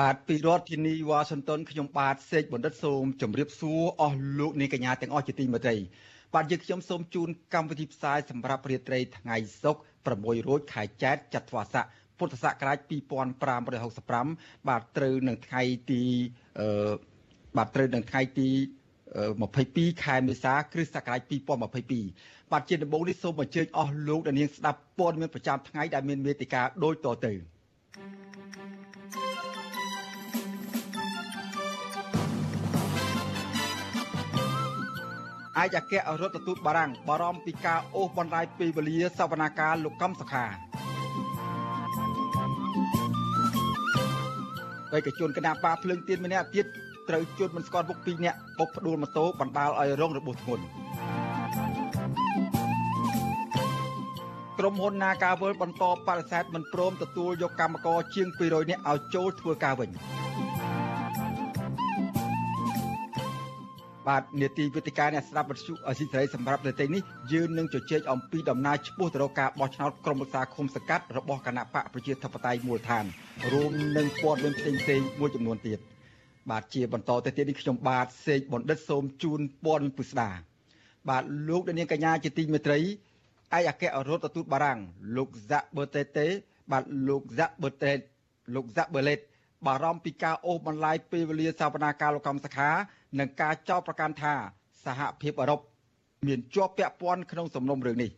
បាទពីរដ្ឋធានីវ៉ាស៊ីនតោនខ្ញុំបាទសេកបណ្ឌិតសូមជម្រាបសួរអស់លោកនាងកញ្ញាទាំងអស់ជាទីមេត្រីបាទយើងខ្ញុំសូមជូនកម្មវិធីផ្សាយសម្រាប់រាត្រីថ្ងៃសុក្រ6រោចខែចែកចត្វាស័កពុទ្ធសករាជ2565បាទត្រូវនឹងថ្ងៃទីអឺបាទត្រូវនឹងថ្ងៃទី22ខែមេសាគ្រិស្តសករាជ2022បាទជាដំបូងនេះសូមអញ្ជើញអស់លោកអ្នកនាងស្ដាប់ព័ត៌មានប្រចាំថ្ងៃដែលមានមេតិការដូចតទៅ ឯកអគ្គរដ្ឋទូតបារាំងបារម្ភពីការអូសបន្លាយពេលវេលាសវនាការលោកកំសខាបេក្ខជនគណៈបកភ្លើងទៀនម្នាក់ទៀតត្រូវជួតមិនស្គាល់មុខពីរនាក់បុកផ្ដួលម៉ូតូបណ្ដាលឲ្យរងរបួសធ្ងន់ក្រុមហ៊ុន Nagawal បន្តបដិសេធមិនព្រមទទួលយកកម្មករជាង200នាក់ឲ្យចូលធ្វើការវិញ បាទនេតិវិទ្យាអ្នកស្ដាប់វិទ្យុអស៊ីសេរីសម្រាប់នៅទីនេះយើងនឹងជជែកអំពីដំណើរឆ្ពោះទៅរកការបោះឆ្នោតក្រុមប្រឹក្សាឃុំសង្កាត់របស់គណៈបកប្រជាធិបតេយ្យមូលដ្ឋានរួមនឹងព័ត៌មានផ្សេងផ្សេងមួយចំនួនទៀតបាទជាបន្តទៅទៀតនេះខ្ញុំបាទសេកបណ្ឌិតសូមជូនព័ត៌មានពុស្ដាបាទលោកនាងកញ្ញាជាទីមេត្រីឯកអគ្គរដ្ឋទូតបារាំងលោកហ្សាក់បឺតេតេបាទលោកហ្សាក់បឺតេតលោកហ្សាក់បឺលេតបារម្ភពីការអូសបន្លាយពេលវេលាសវនាការលោកកំសខា និងការចោទប្រកាន់ថាសហភាពអឺរ៉ុបមានជាប់ពាក់ព័ន្ធក្នុងសំណុំរឿងនេះ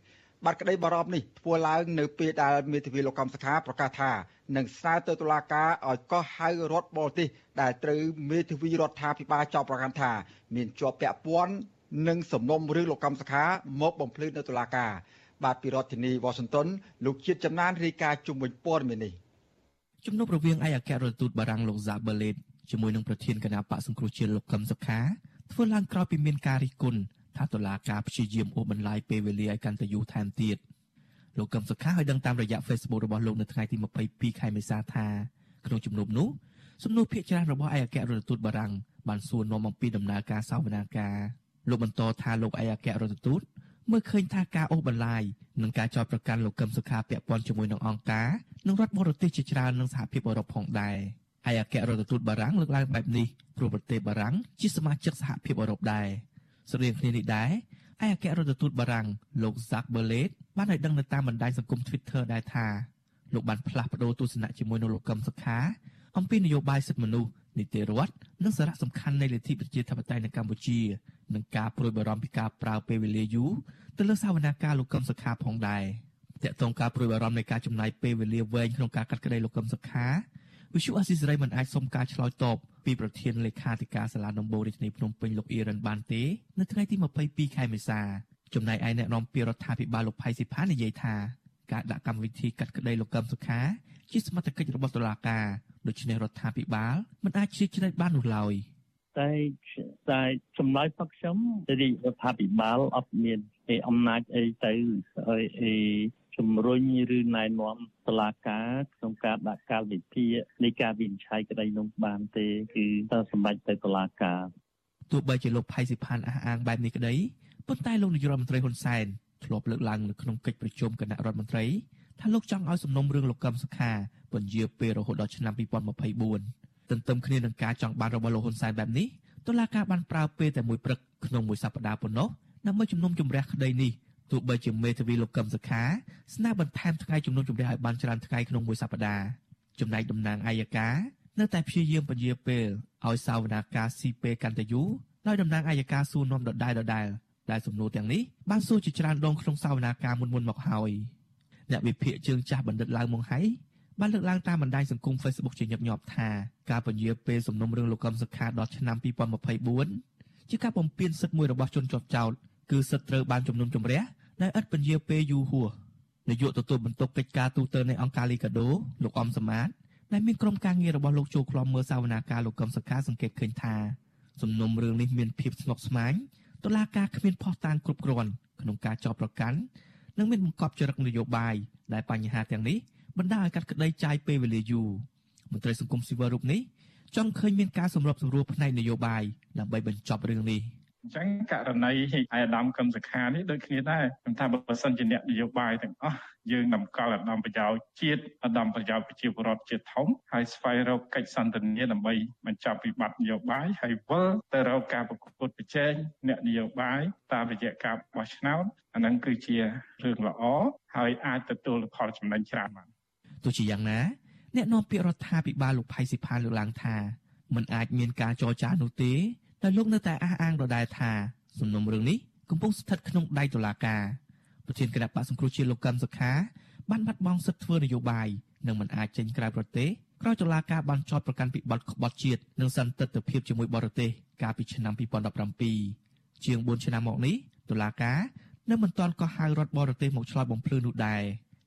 បាត់ក្តីបារម្ភនេះធ្វើឡើងនៅពេលដែលមេធាវីលោកកំសខាប្រកាសថានឹងស្នើទៅតុលាការឲ្យកោះហៅរដ្ឋបរទេសដែលត្រូវមេធាវីរដ្ឋាភិបាលចោទប្រកាន់ថាមានជាប់ពាក់ព័ន្ធនឹងសំណុំរឿងលោកកំសខាមកបំភ្លឺនៅតុលាការបាទពីរដ្ឋធានីវ៉ាស៊ីនតោនលោកជាតិចំណានរាយការណ៍ជុំវិញព័ត៌មាននេះជំនួបរវាងឯកអគ្គរដ្ឋទូតបារាំងលោកហ្សាបឺលេត ជាមួយនឹងប្រធានគណៈបកសង្គ្រោះជាតិលោកកឹមសុខាធ្វើឡើងក្រោយពីមានការរិះគន់ថាតុលាការព្យាយាមអូសបន្លាយពេលវេលាឲ្យកាន់តែយូរថែមទៀតលោកកឹមសុខាឲ្យដឹងតាមរយៈ Facebook របស់លោកនៅថ្ងៃទី22ខែមេសាថាក្នុងជំនួបនោះសំណួរភាគច្រើនរបស់ឯកអគ្គរដ្ឋទូតបារាំងបានសួរនាំអំពីដំណើរការសវនាការលោកបន្តថាលោកឯកអគ្គរដ្ឋទូតមើលឃើញថាការអូសបន្លាយនិងការចោទប្រកាន់លោកកឹមសុខាពាក់ព័ន្ធជាមួយនឹងអង្គការនិងរដ្ឋបរទេសជាច្រើននិងសហភាពអឺរ៉ុបផងដែរ។ ហើយអគ្គរដ្ឋទូតបារាំងលើកឡើងបែបនេះព្រោះប្រទេសបារាំងជាសមាជិកសហភាពអឺរ៉ុបដែរស្រដៀងគ្នានេះដែរឯអគ្គរដ្ឋទូតបារាំងលោក Zak Berlet បានឲ្យដឹងនៅតាមបណ្ដាញសង្គម Twitter ដែរថាលោកបានផ្លាស់ប្ដូរទស្សនៈជាមួយនឹងលោកកឹមសុខាអំពីនយោបាយសិទ្ធិមនុស្សនីតិរដ្ឋនិងសារៈសំខាន់នៃលទ្ធិប្រជាធិបតេយ្យនៅកម្ពុជានិងការប្រួយបារម្ភពីការប្រើពេលវេលាយូរទៅលើសវនាការលោកកឹមសុខាផងដែរតកតងការប្រួយបារម្ភនៃការចំណាយពេលវេលាវែងក្នុងការកាត់ក្តីលោកកឹមសុខា វិសុអាស៊ីសេរីមិនអាចសុំការឆ្លើយតបពីប្រធានលេខាធិការសាលាដំបូងរាជធានីភ្នំពេញលោកអ៊ីរ៉ានបានទេនៅថ្ងៃទី22ខែមេសាចំណែកឯអ្នកនាំពាក្យរដ្ឋាភិបាលលោកផៃស៊ីផាននិយាយថាការដាក់កម្មវិធីកាត់ក្តីលោកកឹមសុខាជាសមត្ថកិច្ចរបស់តុលាការដូច្នេះរដ្ឋាភិបាលមិនអាចជ្រៀតជ្រែកបាននោះឡើយតែតែចម្លើយរបស់ខ្ញុំរាជរដ្ឋាភិបាលអត់មានអំណាចអីទៅអីជំរុញឬណែនាំ តុលាការក្នុងការដាក់កាលវិភាគនៃការវិនិច្ឆ័យក្តីនោះបានទេគឺទៅសម្បត្តិទៅតុលាការទោះបីជាលោកផៃស៊ីផានអះអាងបែបនេះក្តីប៉ុន្តែលោកនាយករដ្ឋមន្ត្រីហ៊ុនសែនធ្លាប់លើកឡើងនៅក្នុងកិច្ចប្រជុំគណៈរដ្ឋមន្ត្រីថាលោកចង់ឲ្យសំណុំរឿងលោកកឹមសុខាពន្យាពេលរហូតដល់ឆ្នាំ2024ទន្ទឹមគ្នានឹងការចង់បានរបស់លោកហ៊ុនសែនបែបនេះតុលាការបានប្រើពេលតែមួយព្រឹកក្នុងមួយសប្តាហ៍ប៉ុណ្ណោះដើម្បីជំនុំជម្រះក្តីនេះ ទោះបីជាមេធាវីលោកកឹមសុខាស្នើបន្ថែមថ្ងៃជំនុំជម្រះឲ្យបានច្រើនថ្ងៃក្នុងមួយសប្តាហ៍ចំណែកតំណាងអัยការនៅតែព្យាយាមពន្យាពេលឲ្យសាវនាការស៊ីពេលកាន់តែយូរដោយតំណាងអัยការសួរនាំដដែលដដែលដែលសំណួរទាំងនេះបានសួរជាច្រើនដងក្នុងសាវនាការមុនមុនមកហើយអ្នកវិភាគជើងចាស់បណ្ឌិតឡាវម៉ុងហៃបានលើកឡើងតាមបណ្ដាញសង្គម Facebook ជាញឹកញាប់ថាការពន្យាពេលសំណុំរឿងលោកកឹមសុខាដល់ឆ្នាំ2024ជាការបំពេញសិទ្ធិមួយរបស់ជនជាប់ចោត គឺសិទ្ធិត្រូវបានជំនុំជម្រះដែលឥតពន្យាពេលយូរហួសនាយកទទួលបន្ទុកកិច្ចការទូតនៃអង្គការលីកាដូលោកអំសមាតដែលមានក្រុមការងាររបស់លោកចូលខ្លំមើលសវនាការលោកកឹមសុខាសង្កេតឃើញថាសំណុំរឿងនេះមានភាពស្មុគស្មាញតុលាការគ្មានភស្តុតាងគ្រប់គ្រាន់ក្នុងការចោទប្រកាន់និងមានបង្កប់ចរិតនយោបាយដែលបញ្ហាទាំងនេះបណ្ដាលឲ្យកាត់ក្តីចាយពេលវេលាយូរមន្ត្រីសង្គមស៊ីវិលរូបនេះចង់ឃើញមានការសម្របសម្រួលផ្នែកនយោបាយដើម្បីបញ្ចប់រឿងនេះ។ អញ្ចឹងករណីអាយដាមកឹមសុខានេះដូចគ្នាដែរខ្ញុំថាបើសិនជាអ្នកនយោបាយទាំងអស់យើងតម្កល់អាដាមប្រយោជន៍ជាតិអាដាមប្រយោជន៍ប្រជាពលរដ្ឋជាធំហើយស្វែងរកកិច្ចសន្ទនាដើម្បីបញ្ចប់វិបត្តិនយោបាយហើយវិលទៅរកការប្រកួតប្រជែងអ្នកនយោបាយតាមរយៈការបោះឆ្នោតអានឹងគឺជារឿងល្អហើយអាចទទួលផលចំណេញច្រើនបានទោះជាយ៉ាងណាអ្នកនាំពាក្យរដ្ឋាភិបាលលោកផៃស៊ីផានលើកឡើងថាมันអាចមានការចរចានោះទេ ដោយលោកនៅតែអះអាងដដែលថាសំណុំរឿងនេះកំពុងស្ថិតក្នុងដៃតុលាការប្រធានគណៈបកសង្គ្រោះជាតិលោកកឹមសុខាបានបាត់បង់សិទ្ធិធ្វើនយោបាយនិងមិនអាចចេញក្រៅប្រទេសក្រោយតុលាការបានចោទប្រកាន់ពីបទក្បត់ជាតិនិងសន្តិទ្ធភាពជាមួយបរទេសកាលពីឆ្នាំ2017ជាង4ឆ្នាំមកនេះតុលាការនៅមិនទាន់ក៏ហៅរដ្ឋបរទេសមកឆ្លើយបំភ្លឺនោះដែរ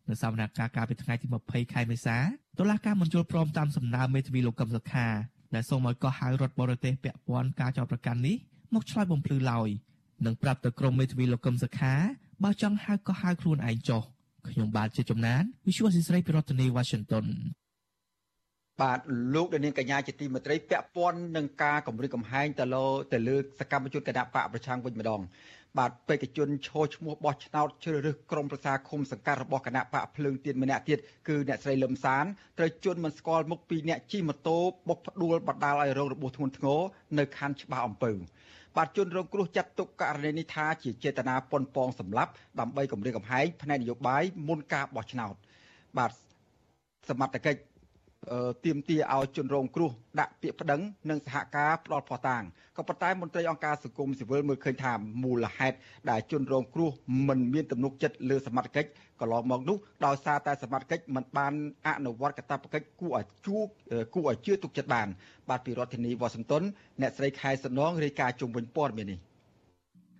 នៅសវនកម្មកាលពីថ្ងៃទី20ខែមេសាតុលាការមិនយល់ព្រមតាមសំណើមេធាវីលោកកឹមសុខា ដែលសូមឲ្យកោះហៅរដ្ឋបរទេសពាក់ព័ន្ធការចោទប្រកាន់នេះមកឆ្លើយបំភ្លឺឡើយនិងប្រាប់ទៅក្រុមមេធាវីលោកកឹមសុខាបើចង់ហៅក៏ហៅខ្លួនឯងចុះខ្ញុំបាទជាជំនាញ Visual សិស្រីពីរដ្ឋធានី Washington បាទលោកដានាងកញ្ញាជាទីមេត្រីពាក់ព័ន្ធនឹងការគម្រិតកំហែងទៅលើទៅលើសកម្មជនគណៈបកប្រឆាំងវិញម្ដង បាទបេក្ខជនឈរឈ្មោះបោះឆ្នោតជ្រើសរើសក្រុមប្រឹក្សាឃុំសង្កាត់របស់គណៈបកភ្លើងទៀនម្នាក់ទៀតគឺអ្នកស្រីលឹមសានត្រូវជន់មិនស្គាល់មុខពីអ្នកជិះម៉ូតូបុកផ្ដួលបដាលឲ្យរងរបួសធ្ងន់ធ្ងរនៅខណ្ឌច្បារអំពៅបាទជនរងគ្រោះចាត់ទុកករណីនេះថាជាចេតនាប៉ុនប៉ងសម្លាប់ដើម្បីគម្រាមកំហែងផ្នែកនយោបាយមុនការបោះឆ្នោតបាទសមត្ថកិច្ច ទៀមទាឲ្យជនរងគ្រោះដាក់ពាក្យប្តឹងនិងសហការផ្ដល់ភស្តុតាងក៏ប៉ុន្តែមន្ត្រីអង្គការសង្គមស៊ីវិលមើលឃើញថាមូលហេតុដែលជនរងគ្រោះមិនមានទំនុកចិត្តលើសមត្ថកិច្ចកន្លងមកនោះដោយសារតែសមត្ថកិច្ចមិនបានអនុវត្តកាតព្វកិច្ចគួរឲ្យជួគួរឲ្យជឿទុកចិត្តបាន បាទពីរដ្ឋធានីវ៉ាស៊ីនតោនអ្នកស្រីខែសំណងរាយការណ៍ជុំវិញព័ត៌មាននេះ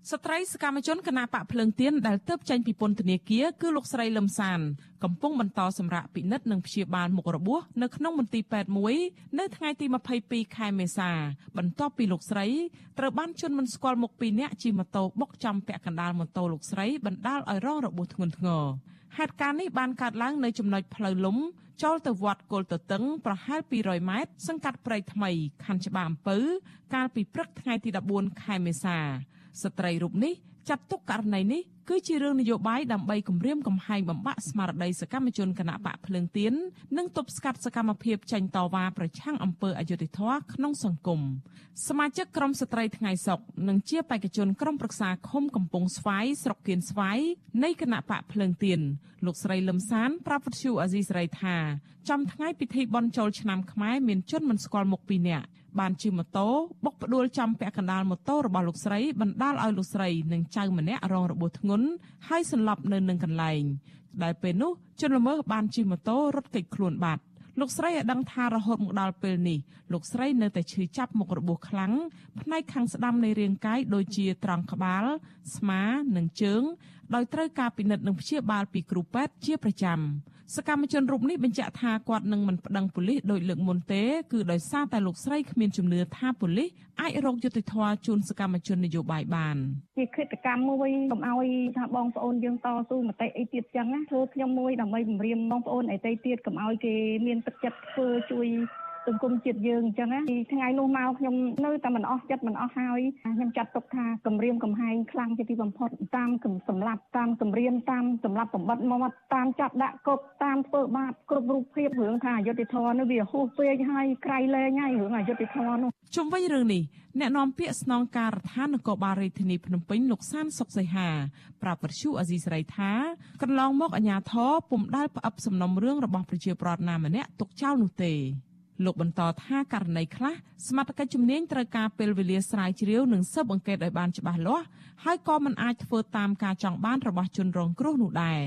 ស្ត្រីសកម្មជនគណបកភ្លើងទៀនដែលទៅចេញពីពន្ធនាគារគឺលោកស្រីលឹមសានកំពុងបន្តសម្រាប់ពិនិត្យនិងព្យាបាលមុខរបួសនៅក្នុងមន្ទីរពេទ្យមួយនៅថ្ងៃទី22ខែមេសា បន្ទាប់ពីលោកស្រីត្រូវបានជន់មិនស្គាល់មុខពីរនាក់ជិះម៉ូតូបុកចំពាក់កណ្ដាលម៉ូតូលោកស្រីបណ្ដាលឲ្យរងរបួសធ្ងន់ធ្ងរហេតុការណ៍នេះបានកើតឡើងនៅចំណុចផ្លូវលំចូលទៅវត្តគល់ទទឹងប្រហែល200ម៉ែត្រសង្កាត់ព្រៃថ្មីខណ្ឌច្បារអំពៅកាលពីព្រឹកថ្ងៃទី14ខែមេសា ស្ត្រីរូបនេះចាត់ទុកករណីនេះគឺជារឿងនយោបាយដើម្បីគម្រាមកំហែងបំបាក់ស្មារតីសកម្មជនគណៈបកភ្លើងទៀននិងទប់ស្កាត់សកម្មភាពចេញតវ៉ាប្រឆាំងអំពើអយុត្តិធម៌ក្នុងសង្គមសមាជិកក្រុមស្ត្រីថ្ងៃសុកនិងជាបេក្ខជនក្រុមប្រឹក្សាឃុំកំពង់ស្វាយស្រុកគៀនស្វាយនៃគណៈបកភ្លើងទៀនលោកស្រីលឹមសានប្រាប់វិទ្យុអាស៊ីសេរីថាចំថ្ងៃពិធីបុណ្យចូលឆ្នាំខ្មែរមានជនមិនស្គាល់មុខពីរនាក់បានជិះម៉ូតូបុកផ្ដួលចំពាក់កណ្ដាលម៉ូតូរបស់លោកស្រីបណ្ដាលឲ្យលោកស្រីនិងចៅម្នាក់រងរបួសធ្ងន់ហើយសន្លប់នៅនឹងកន្លែងដែលពេលនោះជនល្មើសបានជិះម៉ូតូរត់គេចខ្លួនបាត់លោកស្រីឲ្យដឹងថារហូតមកដល់ពេលនេះលោកស្រីនៅតែឈឺចាប់មុខរបួសខ្លាំងផ្នែកខាងស្ដាំនៃរាងកាយដូចជាត្រង់ក្បាល ស្មានិងជើងដោយត្រូវការពិនិត្យនិងព្យាបាលពីគ្រូពេទ្យជាប្រចាំ សកម្មជនរូបនេះបញ្ជាក់ថាគាត់នឹងមិនប្តឹងប៉ូលីសដោយលើកមុនទេគឺដោយសារតែលោកស្រីគ្មានជំនឿថាប៉ូលីសអាចរកយុត្តិធម៌ជូនសកម្មជននយោបាយបានជាគិតកម្មមួយកុំឲ្យថាបងប្អូនយើងតស៊ូមតិអីទៀតចឹងណាធ្វើខ្ញុំមួយដើម្បីពង្រាមបងប្អូនអីទៅទៀតកុំឲ្យគេមានទឹកចិត្តធ្វើជួយ សង្គមជាតិយើងអញ្ចឹងណាពីថ្ងៃនោះមកខ្ញុំនៅតែមិនអស់ចិត្តមិនអស់ហើយខ្ញុំចាត់ទុកថាគម្រាមកំហែងខ្លាំងជាទីបំផុតតាមសម្លាប់តាមគម្រាមតាមសម្លាប់បំបត្តិមាត់តាមចាប់ដាក់គុកតាមធ្វើបាបគ្រប់រូបភាពរឿងថាអយុត្តិធម៌នោះវាហួសពេកហើយក្រៃលែងហើយរឿងអយុត្តិធម៌នោះជុំវិញរឿងនេះអ្នកនាំពាក្យស្នងការដ្ឋាននគរបាលរាជធានីភ្នំពេញលោកសានសុកសីហាប្រាប់វិទ្យុអាស៊ីសេរីថាកន្លងមកអាជ្ញាធរពុំដែលផ្អឹបសំណុំរឿងរបស់ប្រជាប្រដ្ឋណាម្នាក់ទុកចោលនោះទេ លោកបន្តថាករណីខ្លះសមត្ថកិច្ចជំនាញត្រូវការពេលវេលាស្រាវជ្រាវនិងស៊ើបអង្កេតឲ្យបានច្បាស់លាស់ហើយក៏មិនអាចធ្វើតាមការចង់បានរបស់ជនរងគ្រោះនោះដែរ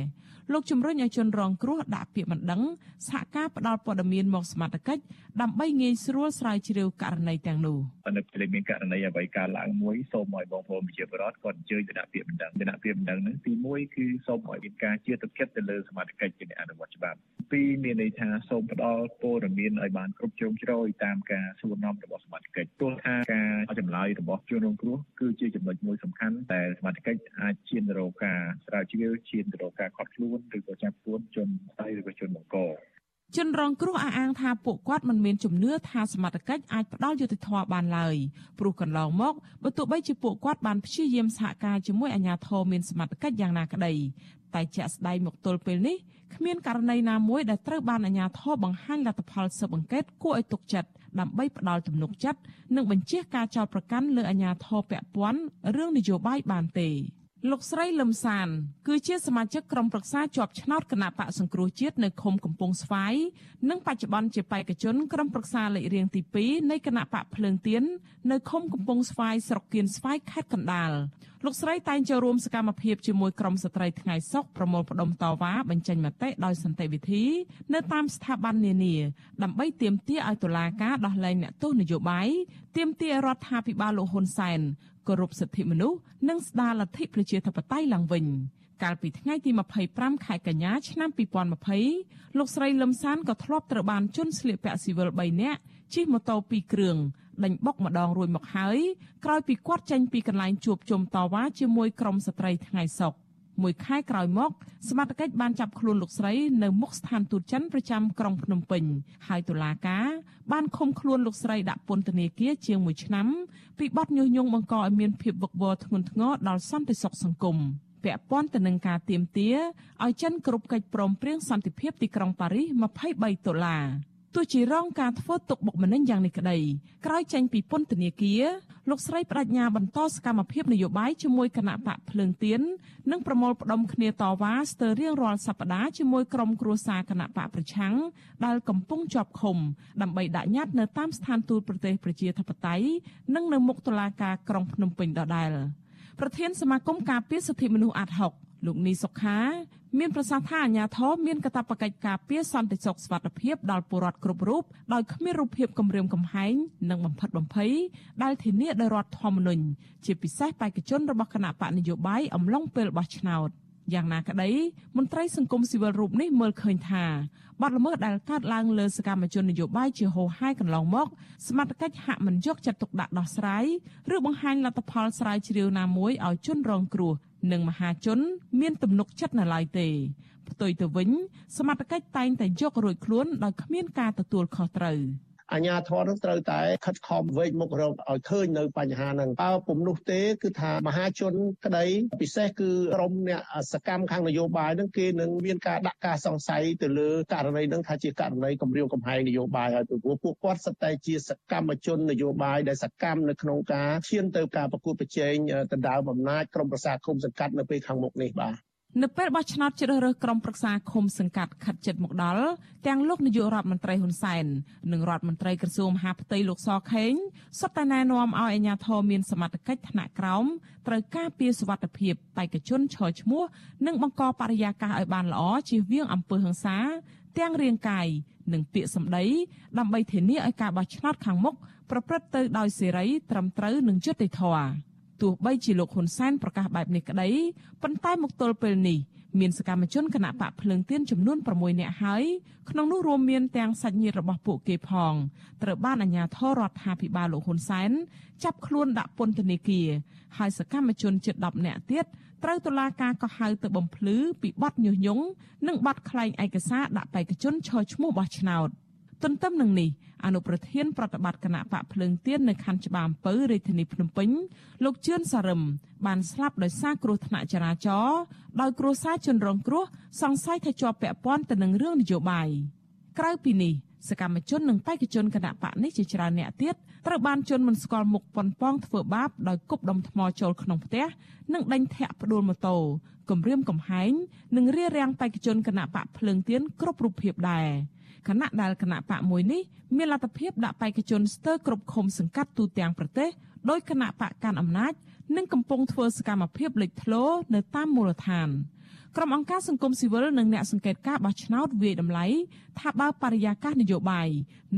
លោកជំរុញឲ្យជនរងគ្រោះដាក់ពាក្យបណ្ដឹងសហការផ្ដល់ព័ត៌មានមកសមត្ថកិច្ចដើម្បីងាយស្រួលស្រាវជ្រាវករណីទាំងនោះនៅពេលមានករណីអ្វីកើតឡើងមួយសូមឲ្យបងប្អូនប្រជាពលរដ្ឋគាត់អញ្ជើញទៅដាក់ពាក្យបណ្ដឹងទៅដាក់ពាក្យបណ្ដឹងហ្នឹងទី1គឺសូមឲ្យមានការជឿទុកចិត្តទៅលើសមត្ថកិច្ចជាអ្នកអនុវត្តច្បាប់ពីរមានន័យថាសូមផ្ដល់ព័ត៌មានឲ្យបានគ្រប់ជ្រុងជ្រោយតាមការសួរនាំរបស់សមាជិកទោះថាការឲ្យចម្លើយរបស់ជនរងគ្រោះគឺជាចំណុចមួយសំខាន់តែសមាជិកអាចឈានទៅរកការស្រាវជ្រាវឈានទៅរកការខាត់ខ្លួនឬក៏ចាប់ខ្លួនជនស្ដីឬក៏ជនបង្កជនរងគ្រោះអះអាងថាពួកគាត់មិនមានជំនឿថាសមត្ថកិច្ចអាចផ្ដល់យុត្តិធម៌បានឡើយព្រោះកន្លងមកបើទោះបីជាពួកគាត់បានព្យាយាមសហការជាមួយអាជ្ញាធរមានសមត្ថកិច្ចយ៉ាងណាក្តីតែជាក់ស្ដែងមកទល់ពេលនេះគ្មានករណីណាមួយដែលត្រូវបានអាជ្ញាធរបង្ហាញលទ្ធផលស៊ើបអង្កេតគួរឲ្យទុកចិត្តដើម្បីផ្ដល់ទំនុកចិត្តនិងបញ្ជាការចោទប្រកាន់លើអាជ្ញាធរពាក់ព័ន្ធរឿងនយោបាយបានទេ លោកស្រីលឹមសាន គឺជាសមាជិកក្រុមប្រឹក្សាជាប់ឆ្នោតគណៈបកសង្គ្រោះជាតិនៅឃុំកំពង់ស្វាយនិងបច្ចុប្បន្នជាបេក្ខជនក្រុមប្រឹក្សាលេខរៀងទី2នៃគណៈបកភ្លើងទៀននៅឃុំកំពង់ស្វាយស្រុកគៀនស្វាយខេត្តកណ្ដាលលោកស្រីតែងចូលរួមសកម្មភាពជាមួយក្រុមស្ត្រីថ្ងៃសុកប្រមូលផ្ដុំតវ៉ាបញ្ចេញមតិដោយសន្តិវិធីនៅតាមស្ថាប័ននានាដើម្បីទាមទារឲ្យតុលាការដោះលែងអ្នកទោសនយោបាយទាមទាររដ្ឋាភិបាលលោកហ៊ុនសែន គោរពសិទ្ធិមនុស្សនិងស្ដារលទ្ធិប្រជាធិបតេយ្យឡើងវិញកាលពីថ្ងៃទី25ខែកញ្ញាឆ្នាំ2020លោកស្រីលឹមសានក៏ធ្លាប់ត្រូវបានជន់ស្លៀកពាក់ស៊ីវិល3នាក់ជិះម៉ូតូ2គ្រឿងដេញបុកម្ដងរួចមកហើយក្រោយពីគាត់ចេញពីកន្លែងជួបជុំតវ៉ាជាមួយក្រុមស្ត្រីថ្ងៃសុក មួយខែក្រោយមកសមត្ថកិច្ចបានចាប់ខ្លួនលោកស្រីនៅមុខស្ថានទូតចិនប្រចាំក្រុងភ្នំពេញហើយតុលាការបានឃុំខ្លួនលោកស្រីដាក់ពន្ធនាគារជាង1ឆ្នាំពីបទញុះញង់បង្កឲ្យមានភាពវឹកវរធ្ងន់ធ្ងរដល់សន្តិសុខសង្គមពាក់ព័ន្ធទៅនឹងការទៀមទាឲ្យចិនគ្រប់កិច្ចព្រមព្រៀងសន្តិភាពទីក្រុងប៉ារីស23ដុល្លារ ទោះជារងការធ្វើទុកបុកម្នេញយ៉ាងនេះក្តីក្រោយចេញពីពន្ធនាគារលោកស្រីបដិញ្ញាបន្តសកម្មភាពនយោបាយជាមួយគណៈបកភ្លើងទៀននិងប្រមូលផ្ដុំគ្នាតវ៉ាស្ទើររៀងរាល់សប្តាហ៍ជាមួយក្រុមគ្រួសារគណៈបកប្រឆាំងដែលកំពុងជាប់ឃុំដើម្បីដាក់ញត្តិនៅតាមស្ថានទូតប្រទេសប្រជាធិបតេយ្យនិងនៅមុខតុលាការក្រុងភ្នំពេញដដែលប្រធានសមាគមការពារសិទ្ធិមនុស្សអាត់ហុកលោកនីសុខា មានប្រសាសន៍ថាអាញាធរមានកាតព្វកិច្ចការពារសន្តិសុខសុវត្ថិភាពដល់ពលរដ្ឋគ្រប់រូបដោយគ្មានរូបភាពគម្រាមកំហែងនិងបំផិតបំភ័យដែលធានាដោយរដ្ឋធម្មនុញ្ញជាពិសេសបេក្ខជនរបស់គណៈបកនយោបាយអំឡុងពេលបោះឆ្នោត យ៉ាងណាក្តីមន្ត្រីសង្គមស៊ីវិលរូបនេះមើលឃើញថាបទល្មើសដែលកើតឡើងលើសកម្មជននយោបាយជាហូរហែកន្លងមកសមត្ថកិច្ចហាក់មិនយកចិត្តទុកដាក់ដោះស្រាយឬបង្ហាញលទ្ធផលស្រាវជ្រាវណាមួយឲ្យជនរងគ្រោះនិងមហាជន មានទំនុកចិត្តនៅឡើយទេផ្ទុយទៅវិញសមត្ថកិច្ចតែងតែយករួចខ្លួនដោយគ្មានការទទួលខុសត្រូវ។ អាជ្ញាធរនឹងត្រូវតែខិតខំវែកមុខរកឲ្យឃើញនៅបញ្ហាហ្នឹងបើពុំនោះទេគឺថាមហាជនក្តីពិសេសគឺក្រុមអ្នកសកម្មខាងនយោបាយហ្នឹងគេនឹងមានការដាក់ការសង្ស័យទៅលើករណីហ្នឹងថាជាករណីគម្រាមកំហែងនយោបាយហើយពីព្រោះពួកគាត់សិតតែជាសកម្មជននយោបាយដែលសកម្មនៅក្នុងការឈានទៅការប្រកួតប្រជែងដណ្ដើមអំណាចក្រុមប្រសាគុំសង្កាត់នៅពេលខាងមុខនេះបាទ នៅពេលបោះឆ្នោតជ្រើសរើសក្រុមប្រឹក្សាឃុំសង្កាត់ខិតជិតមកដល់ទាំងលោកនាយករដ្ឋមន្ត្រីហ៊ុនសែននិងរដ្ឋមន្ត្រីក្រសួងមហាផ្ទៃលោកសខេងសុទ្ធតែណែនាំឲ្យអាជ្ញាធរមានសមត្ថកិច្ចថ្នាក់ក្រោមត្រូវការពារសុវត្ថិភាពបេក្ខជនឈរឈ្មោះនិងបង្កបរិយាកាសឲ្យបានល្អជៀសវាងអំពើហិង្សា ទាំងរាងកាយនិងពាក្យសម្ដីដើម្បីធានាឲ្យការបោះឆ្នោតខាងមុខប្រព្រឹត្តទៅដោយសេរីត្រឹមត្រូវនិងយុត្តិធម៌ ទោះបីជាលោកហ៊ុនសែនប្រកាសបែបនេះក្តីប៉ុន្តែមកទល់ពេលនេះមានសកម្មជនគណៈបកភ្លើងទៀនចំនួន6នាក់ហើយក្នុងនោះរួមមានទាំងសាច់ញាតិរបស់ពួកគេផងត្រូវបានអាជ្ញាធររដ្ឋាភិបាលលោកហ៊ុនសែនចាប់ខ្លួនដាក់ពន្ធនាគារហើយសកម្មជនជិត10នាក់ទៀតត្រូវតុលាការកោះហៅទៅបំភ្លឺពីបទញុះញង់និងបទក្លែងឯកសារដាក់បេក្ខជនឈរឈ្មោះបោះឆ្នោត ទន្ទឹមនឹងនេះអនុប្រធានប្រតិបត្តិគណៈបកភ្លើងទៀននៅខណ្ឌច្បារអំពៅរាជធានីភ្នំពេញលោកជឿនសារឹមបានស្លាប់ដោយសារគ្រោះថ្នាក់ចរាចរណ៍ដោយគ្រួសារជនរងគ្រោះសង្ស័យថាជាប់ពាក់ព័ន្ធទៅនឹងរឿងនយោបាយក្រៅពីនេះសកម្មជននិងបេក្ខជនគណៈបកនេះជាច្រើនអ្នកទៀតត្រូវបានជន់មិនស្គាល់មុខប៉ុនប៉ងធ្វើបាបដោយគប់ដុំថ្មចូលក្នុងផ្ទះនិងដេញធាក់ផ្ដួលម៉ូតូគំរាមកំហែងនិងរារាំងបេក្ខជនគណៈបកភ្លើងទៀនគ្រប់រូបភាពដែរ ខណៈដែលគណៈបកមួយនេះមានលទ្ធភាពដាក់បេក្ខជនស្ទើរគ្រប់ឃុំសង្កាត់ទូទាំងប្រទេសដោយគណៈបកកាន់អំណាចនិងកំពុងធ្វើសកម្មភាពលេចធ្លោនៅតាមមូលដ្ឋានក្រុមអង្គការសង្គមស៊ីវិលនិងអ្នកសង្កេតការបោះឆ្នោតវាយតម្លៃថាបើបរិយាកាសនយោបាយ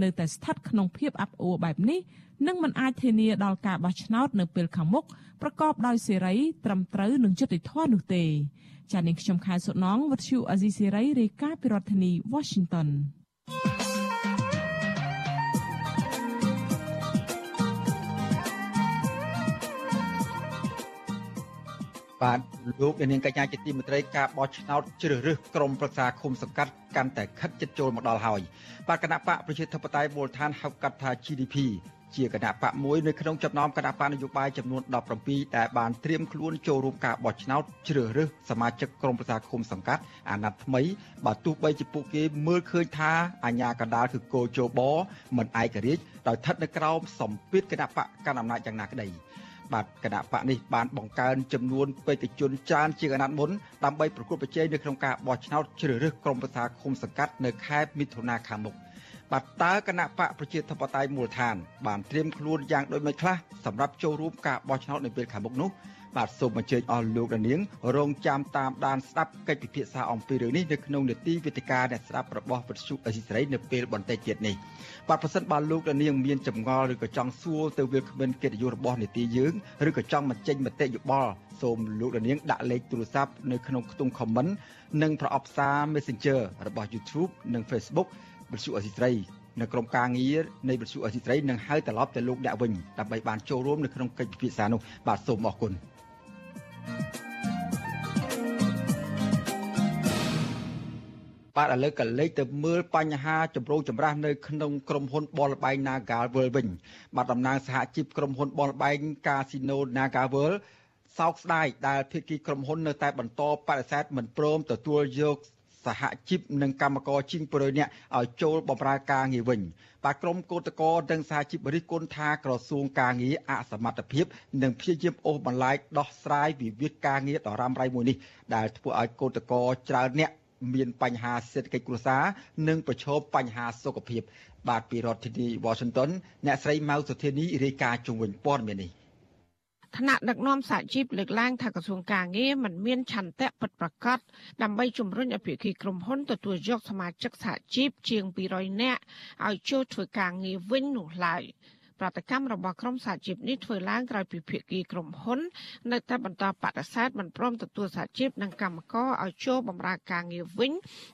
នៅតែស្ថិតក្នុងភាពអាប់អួរបែបនេះនឹងមិនអាចធានាដល់ការបោះឆ្នោតនៅពេលខាងមុខប្រកបដោយសេរីត្រឹមត្រូវនិងយុត្តិធម៌នោះទេចា៎នាងខ្ញុំខែសុណងវັດឈូអាស៊ីសេរីរាយការណ៍ពីរដ្ឋធានី Washington បាទលោកនាងកញ្ញាជាទីមេត្រីការបោះឆ្នោតជ្រើសរើសក្រុមប្រឹក្សាឃុំសង្កាត់កាន់តែខិតជិតចូលមកដល់ហើយបាទគណៈបកប្រជាធិបតេយ្យមូលដ្ឋានហៅកាត់ថា GDP ជាគណៈបកមួយនៅក្នុងចំណោមគណៈបកនយោបាយចំនួន17ដែលបានត្រៀមខ្លួនចូលរួមការបោះឆ្នោតជ្រើសរើសសមាជិកក្រុមប្រឹក្សាឃុំសង្កាត់អាណត្តិថ្មីបើទោះបីជាពួកគេមើលឃើញថាអាញាកណ្ដាលគឺគោជបមិនឯករាជ្យដោយស្ថិតនៅក្រោមសម្ពាធគណៈបកកណ្ដាលអំណាចយ៉ាងណាក្តី បាទគណៈបកនេះបានបង្កើនចំនួនបេក្ខជនច្រើនជាងអាណត្តិមុនដើម្បីប្រកួតប្រជែងនៅក្នុងការបោះឆ្នោតជ្រើសរើសក្រុមប្រឹក្សាឃុំសង្កាត់នៅខែមិថុនាខាងមុខបាទតើគណៈបកប្រជាធិបតេយ្យមូលដ្ឋាន បានត្រៀមខ្លួនយ៉ាងដូចមិនខ្លះសម្រាប់ចូលរួមការបោះឆ្នោតនៅពេលខាងមុខនោះបាទសូមអញ្ជើញអស់លោកនាងរងចាំតាមដានស្ដាប់កិច្ចពិភាក្សាអំពីរឿងនេះនៅក្នុងនេតិវិទ្យាអ្នកស្ដាប់របស់វិទ្យុអេស៊ីស្រីនៅពេលបន្តិចទៀតនេះ បាទប្រសិនបើលោកនាងមានចម្ងល់ឬក៏ចង់សួរទៅវាគ្មិនកិត្តិយសរបស់នេតិយើងឬក៏ចង់បញ្ចេញមតិយោបល់សូមលោកនាងដាក់លេខទូរស័ព្ទនៅក្នុងខ្ទង់ comment និងប្រអប់សារ Messenger របស់ YouTube និង Facebook វិទ្យុអេស៊ីស្រីនៅក្រុមការងារនៃវិទ្យុអេស៊ីស្រីនឹងហៅត្រឡប់ទៅលោកអ្នកវិញដើម្បីបានចូលរួមនៅក្នុងកិច្ចពិភាក្សានោះបាទសូមអរគុណ បាទឥឡូវក៏លេខទៅមើលបញ្ហាចម្រូងចម្រាសនៅក្នុងក្រុមហ៊ុនបលបែង Nagal World វិញបាទតំណាងសហជីពក្រុមហ៊ុនបលបែង Casino Nagal World សោកស្ដាយដែលភាគីក្រុមហ៊ុននៅតែបន្តបដិសេធមិនព្រមទទួលយកសហជីពនិងកម្មករជាង100នាក់ឲ្យចូលបម្រើការងារវិញបាទក្រុមកោតក្រនិងសហជីពរិះគន់ថាក្រសួងការងារអសមត្ថភាព និងព្យាយាមអូសបន្លាយដោះស្រាយវិវាទការងារដ៏រ៉ាំរ៉ៃមួយនេះដែលធ្វើឲ្យកោតក្រច្រើនអ្នក មានបញ្ហាសេដ្ឋកិច្ចគ្រួសារនិងប្រឈមបញ្ហាសុខភាព បាទពីរដ្ឋធានី Washington អ្នកស្រីម៉ៅសុធានីរាយការណ៍ជុំវិញព័ត៌មាននេះថ្នាក់ដឹកនាំសហជីពលើកឡើងថាក្រសួងការងារមិនមានឆន្ទៈពិតប្រាកដដើម្បីជំរុញអភិគីក្រុមហ៊ុនទទួលយកសមាជិកសហជីពជាង200នាក់ឲ្យចូលធ្វើការងារវិញនោះឡើយ ប្រតិកម្មរបស់ក្រុមសហជីពនេះធ្វើឡើងក្រោយពីភាគីក្រុមហ៊ុន នៅតែបន្តបដិសេធមិនព្រមទទួលសហជីពនិងកម្មករឲ្យចូលបម្រើការងារវិញ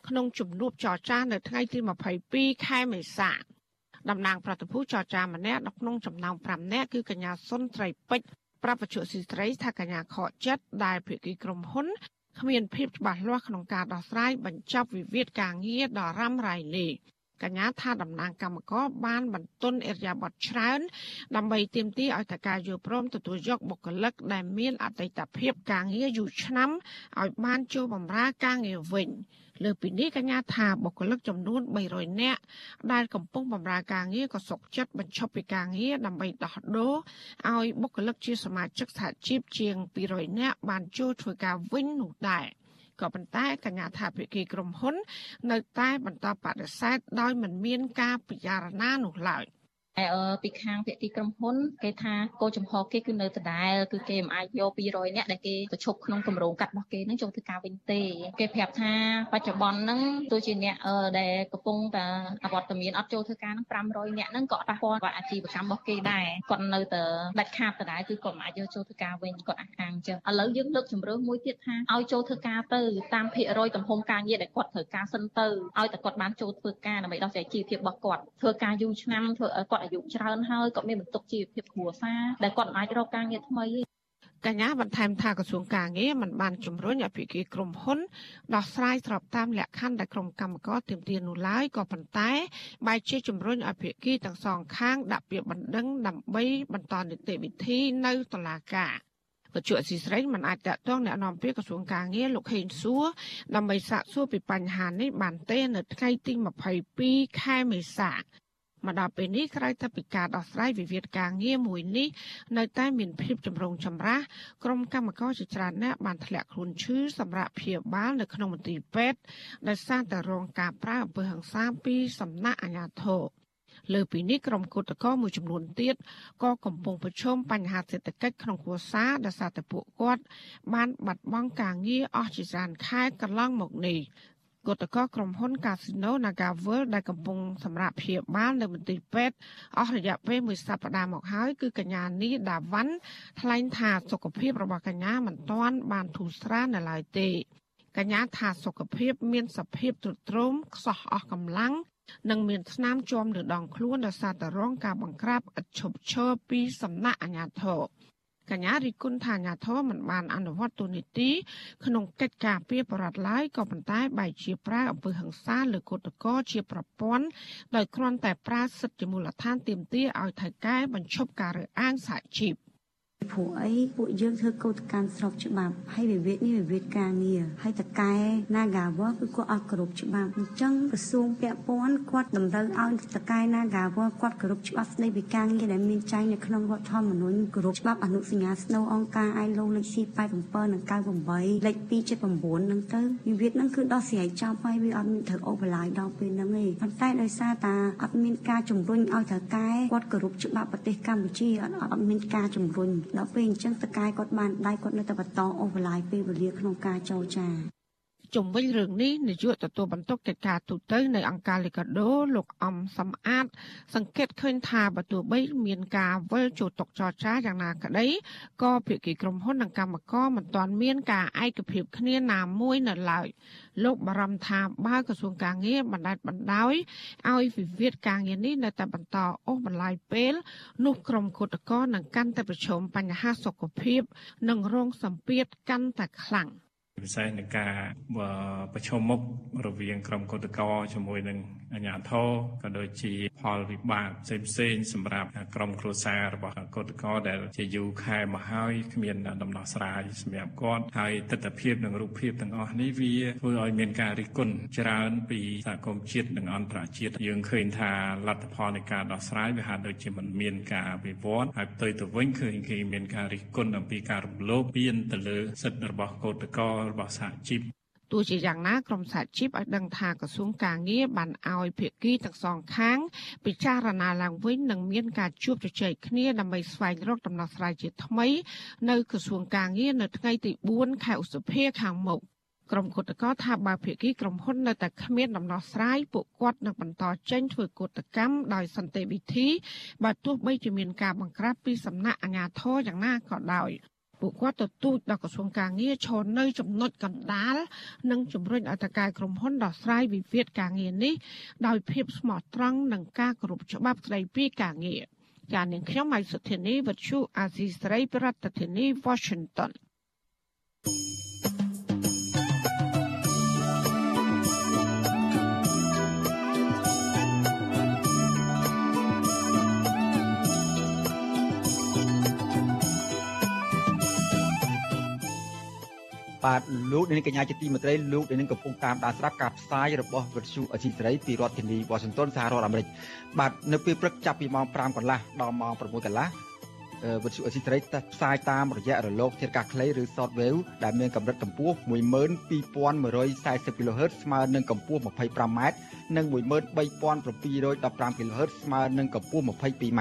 ក្នុងជំនួបចរចានៅថ្ងៃទី22ខែមេសាតំណាងប្រតិភូចរចាម្នាក់នៅក្នុងចំណោម5នាក់គឺកញ្ញាសុនត្រីពេជ្រប្រាប់បច្ចុប្បន្នស៊ីស្រីថាកញ្ញាខកចិត្តដែលភាគីក្រុមហ៊ុនគ្មានភាពច្បាស់លាស់ក្នុងការដោះស្រាយបញ្ចប់វិវាទការងារដ៏រ៉ាំរ៉ៃនេះ កញ្ញាថាតំណាងកម្មករបានបន្ទន់អិរិយាបថច្រើន ដើម្បីទាមទារឲ្យតការយល់ព្រមទទួលយកបុគ្គលិកដែលមានអតីតភាពការងារយូរឆ្នាំឲ្យបានចូលបម្រើការងារវិញ។លើពីនេះកញ្ញាថាបុគ្គលិកចំនួន300នាក់ដែលកំពុងបម្រើការងារក៏សុខចិត្តបញ្ឈប់ពីការងារដើម្បីដោះដូរឲ្យបុគ្គលិកជាសមាជិកសហជីពជាង200នាក់បានចូលធ្វើការវិញនោះដែរ ក៏ប៉ុន្តែកញ្ញាថាភិគីក្រុមហ៊ុន នៅតែបន្តបដិសេធដោយមិនមានការពិចារណានោះឡើយ។ ពីខាងភាគីក្រុមហ៊ុនគេថាគោលចំហគេគឺនៅដដែលគឺគេមិនអាចយក200នាក់ដែលគេប្រឈប់ក្នុងគម្រោងកាត់របស់គេនឹងចូលធ្វើការវិញទេគេប្រាប់ថាបច្ចុប្បន្នហ្នឹងទោះជាអ្នកដែលកំពុងតែអវត្តមានអត់ចូលធ្វើការហ្នឹង500នាក់ហ្នឹងក៏ប៉ះពាល់គាត់អាជីវកម្មរបស់គេដែរគាត់នៅតែដាច់ខាតដដែលគឺគាត់មិនអាចយកចូលធ្វើការវិញគាត់អះអាងចឹងឥឡូវយើងលើកជំរឿមួយទៀតថាឲ្យចូលធ្វើការទៅតាមភាគរយទំហំការងារដែលគាត់ត្រូវការសិនទៅឲ្យតែគាត់បានចូលធ្វើការដើម្បីដោះស្រាយជីវភាពរបស់គាត់ធ្វើការយូរឆ្នាំធ្វើគាតអាយុច្រើនហើយគាត់មានបន្ទុកជីវភាពគ្រួសារដែលគាត់អាចរកការងារថ្មីកញ្ញាបន្ថែមថាក្រសួងការងារមិនបានជំរុញអភិគិក្រុមហ៊ុនដោះស្រាយស្របតាមលក្ខខណ្ឌដែលក្រុមកម្មការទាមទារនោះឡើយក៏ប៉ុន្តែបែរជាជំរុញអភិគិទាំងសងខាងដាក់ពាក្យបណ្ដឹងដើម្បីបន្តនីតិវិធីនៅតុលាការវត្ថុអសីស្រីមិនអាចតតងแนะនាំពាក្យក្រសួងការងារលោកហេងសួរដើម្បីសាកសួរពីបញ្ហានេះបានទេនៅថ្ងៃទី22ខែមេសា មកដល់ពេលនេះក្រៅតែពីការដោះស្រាយវិវាទការងារមួយនេះនៅតែមានភាពចម្រូងចម្រាសក្រុមកម្មការជាច្រើនអ្នកបានធ្លាក់ខ្លួនឈឺសម្រាប់ព្យាបាលនៅក្នុងមន្ទីរពេទ្យដោយសារតែរងការប្រើអំពើហិង្សាពីសំណាក់អាជ្ញាធរលើពីនេះក្រុមគឧតកោមួយចំនួនទៀតក៏កំពុងប្រឈមបញ្ហាសេដ្ឋកិច្ចក្នុងគ្រួសារដោយសារតែពួកគាត់បានបាត់បង់ការងារអស់ជាច្រើនខែកន្លងមកនេះ គឧតកោក្រុមហ៊ុន Casino NagaWorld ដែលកំពុងសម្រាប់ព្យាបាលនៅមន្ទីរពេទ្យអស់រយៈពេលមួយសប្តាហ៍មកហើយគឺកញ្ញានីដាវ៉ាន់ថ្លែងថាសុខភាពរបស់កញ្ញាមិនទាន់បានធូរស្រាលនៅឡើយទេកញ្ញាថាសុខភាព មានសភាពទ្រុឌទ្រោមខ្សោះអស់កម្លាំងនិងមានស្នាមជាប់នៅដងខ្លួនដោយសារតែរងការបង្ក្រាបឥតឈប់ឈរពីសំណាក់អាជ្ញាធរ កញ្ញារិគុណថាអាញាធមមិនបានអនុវត្តទូនីតិក្នុងកិច្ចការពីបរដ្ឋឡាយក៏ប៉ុន្តែបែរជាប្រើអំពើហិង្សាលើកូតកោជាប្រព័ន្ធដោយគ្រាន់តែប្រើសិទ្ធិជាមូលដ្ឋានទាមទារឲ្យថៃកែបញ្ឈប់ការរើសអើងសហជីព ព្រោះអីពួកយើងធ្វើកោតកម្មស្របច្បាប់ហើយវិវាទនេះវិវាទការងារហើយតកែ Nagawal គឺគាត់អត់គោរពច្បាប់អញ្ចឹងក្រសួងពាក់ព័ន្ធគាត់តម្រូវឲ្យតកែ Nagawal គាត់គោរពច្បាប់ស្តីពីការងារដែលមានចែងនៅក្នុងរដ្ឋធម្មនុញ្ញគោរពច្បាប់អនុសញ្ញាស្នូអង្គការ ILO លេខ C87 និង98លេខ279ហ្នឹងទៅវិវាទហ្នឹងគឺដោះស្រាយចប់ហើយវាអត់មានត្រូវអូបឡាយដល់ពេលហ្នឹងទេប៉ុន្តែដោយសារតាអត់មានការជំរុញឲ្យតកែគាត់គោរពច្បាប់ប្រទេសកម្ពុជាអត់អត់មានការជំរុញដល់ពេលអញ្ចឹងតកាយគាត់បានដៃគាត់នៅតែបន្តអូសបន្លាយពេលវេលាក្នុងការចរចា ជំវិញរឿងនេះនាយកទទួលបន្ទុកកិច្ចការទូតនៅអង្គការលីកាដូលោកអំសំអាត សង្កេតឃើញថាបើទោះបីមានការវិលចូលតុចរចាយ៉ាងណាក្តីក៏ភាគីក្រុមហ៊ុននិងកម្មករមិនទាន់មានការឯកភាពគ្នាណាមួយនៅឡើយលោកបារម្ភថាបើក្រសួងការងារបណ្ដាច់បណ្ដោយឲ្យវិវាទការងារនេះនៅតែបន្តអូសបន្លាយពេលនោះក្រុមគឧតកោនឹងកាន់តែប្រឈមបញ្ហាសុខភាព និងរងសម្ពាធកាន់តែខ្លាំង។ ពិសេសនឹងការប្រឈមមុខរវាងក្រុមកោតក្រជាមួយនឹងអាជ្ញាធរក៏ដូចជាផលវិបាកផ្សេងផ្សេងសម្រាប់ក្រុមគ្រួសាររបស់កោតក្រដែលជាយូរខែមកហើយគ្មានដំណោះស្រាយសម្រាប់គាត់ហើយទស្សនវិជ្ជានិងរូបភាពទាំងអស់នេះវាធ្វើឲ្យមានការរិះគន់ច្រើនពីសហគមន៍ជាតិនិងអន្តរជាតិយើងឃើញថាលទ្ធផលនៃការដោះស្រាយវាហាក់ដូចជាមិនមានការវិវត្តហើយផ្ទុយទៅវិញឃើញគេមានការរិះគន់អំពីការរំលោភពៀនទៅលើសិទ្ធិរបស់កោតក្ររបស់សហជីពទោះជាយ៉ាងណាក្រមសហជីពឲ្យដឹងថាក្រសួងការងារបានឲ្យភាគីទាំងសងខាង ពិចារណាឡើងវិញនិងមានការជួបជជែកគ្នាដើម្បីស្វែងរកដំណោះស្រាយជាថ្មី នៅក្រសួងការងារនៅថ្ងៃទី4ខែឧសភាខាងមុខក្រុមគឧតកោថាបើភាគីក្រុមហ៊ុននៅតែគ្មានដំណោះស្រាយពួកគាត់នឹងបន្តចេញធ្វើកោតកម្មដោយសន្តិវិធីបើទោះបីជាមានការបង្ក្រាបពីសំណាក់អាជ្ញាធរយ៉ាងណាក៏ដោយ ពួកគាត់ទទូចដល់ក្រសួងការងារឈរនៅចំណុចកណ្ដាលនិងជំរុញឲ្យតកែក្រុមហ៊ុនដោះស្រាយវិវាទការងារនេះដោយភាពស្មោះត្រង់និងការគោរពច្បាប់ស្តីពីការងារចាននាងខ្ញុំម៉ៃសុធានីវັດឈូអាស៊ីស្រីប្រធានាធិបតី Washington បាទលោកនាងកញ្ញាជាទីមេត្រីលោកនាងកំពុងតាមដានស្ដាប់ការផ្សាយរបស់វិទ្យុអេស៊ីសេរីពីរដ្ឋធានីវ៉ាស៊ីនតោនសហរដ្ឋអាមេរិកបាទនៅពេលព្រឹកចាប់ពីម៉ោង5កន្លះដល់ម៉ោង6កន្លះវិទ្យុអេស៊ីសេរីផ្សាយតាមរយៈរលកធាតុអាកាសខ្លីឬ Shortwave ដែលមានកម្រិតកម្ពស់12140 kHz ស្មើនឹងកម្ពស់ 25m និង13715 kHz ស្មើនឹងកម្ពស់ 22m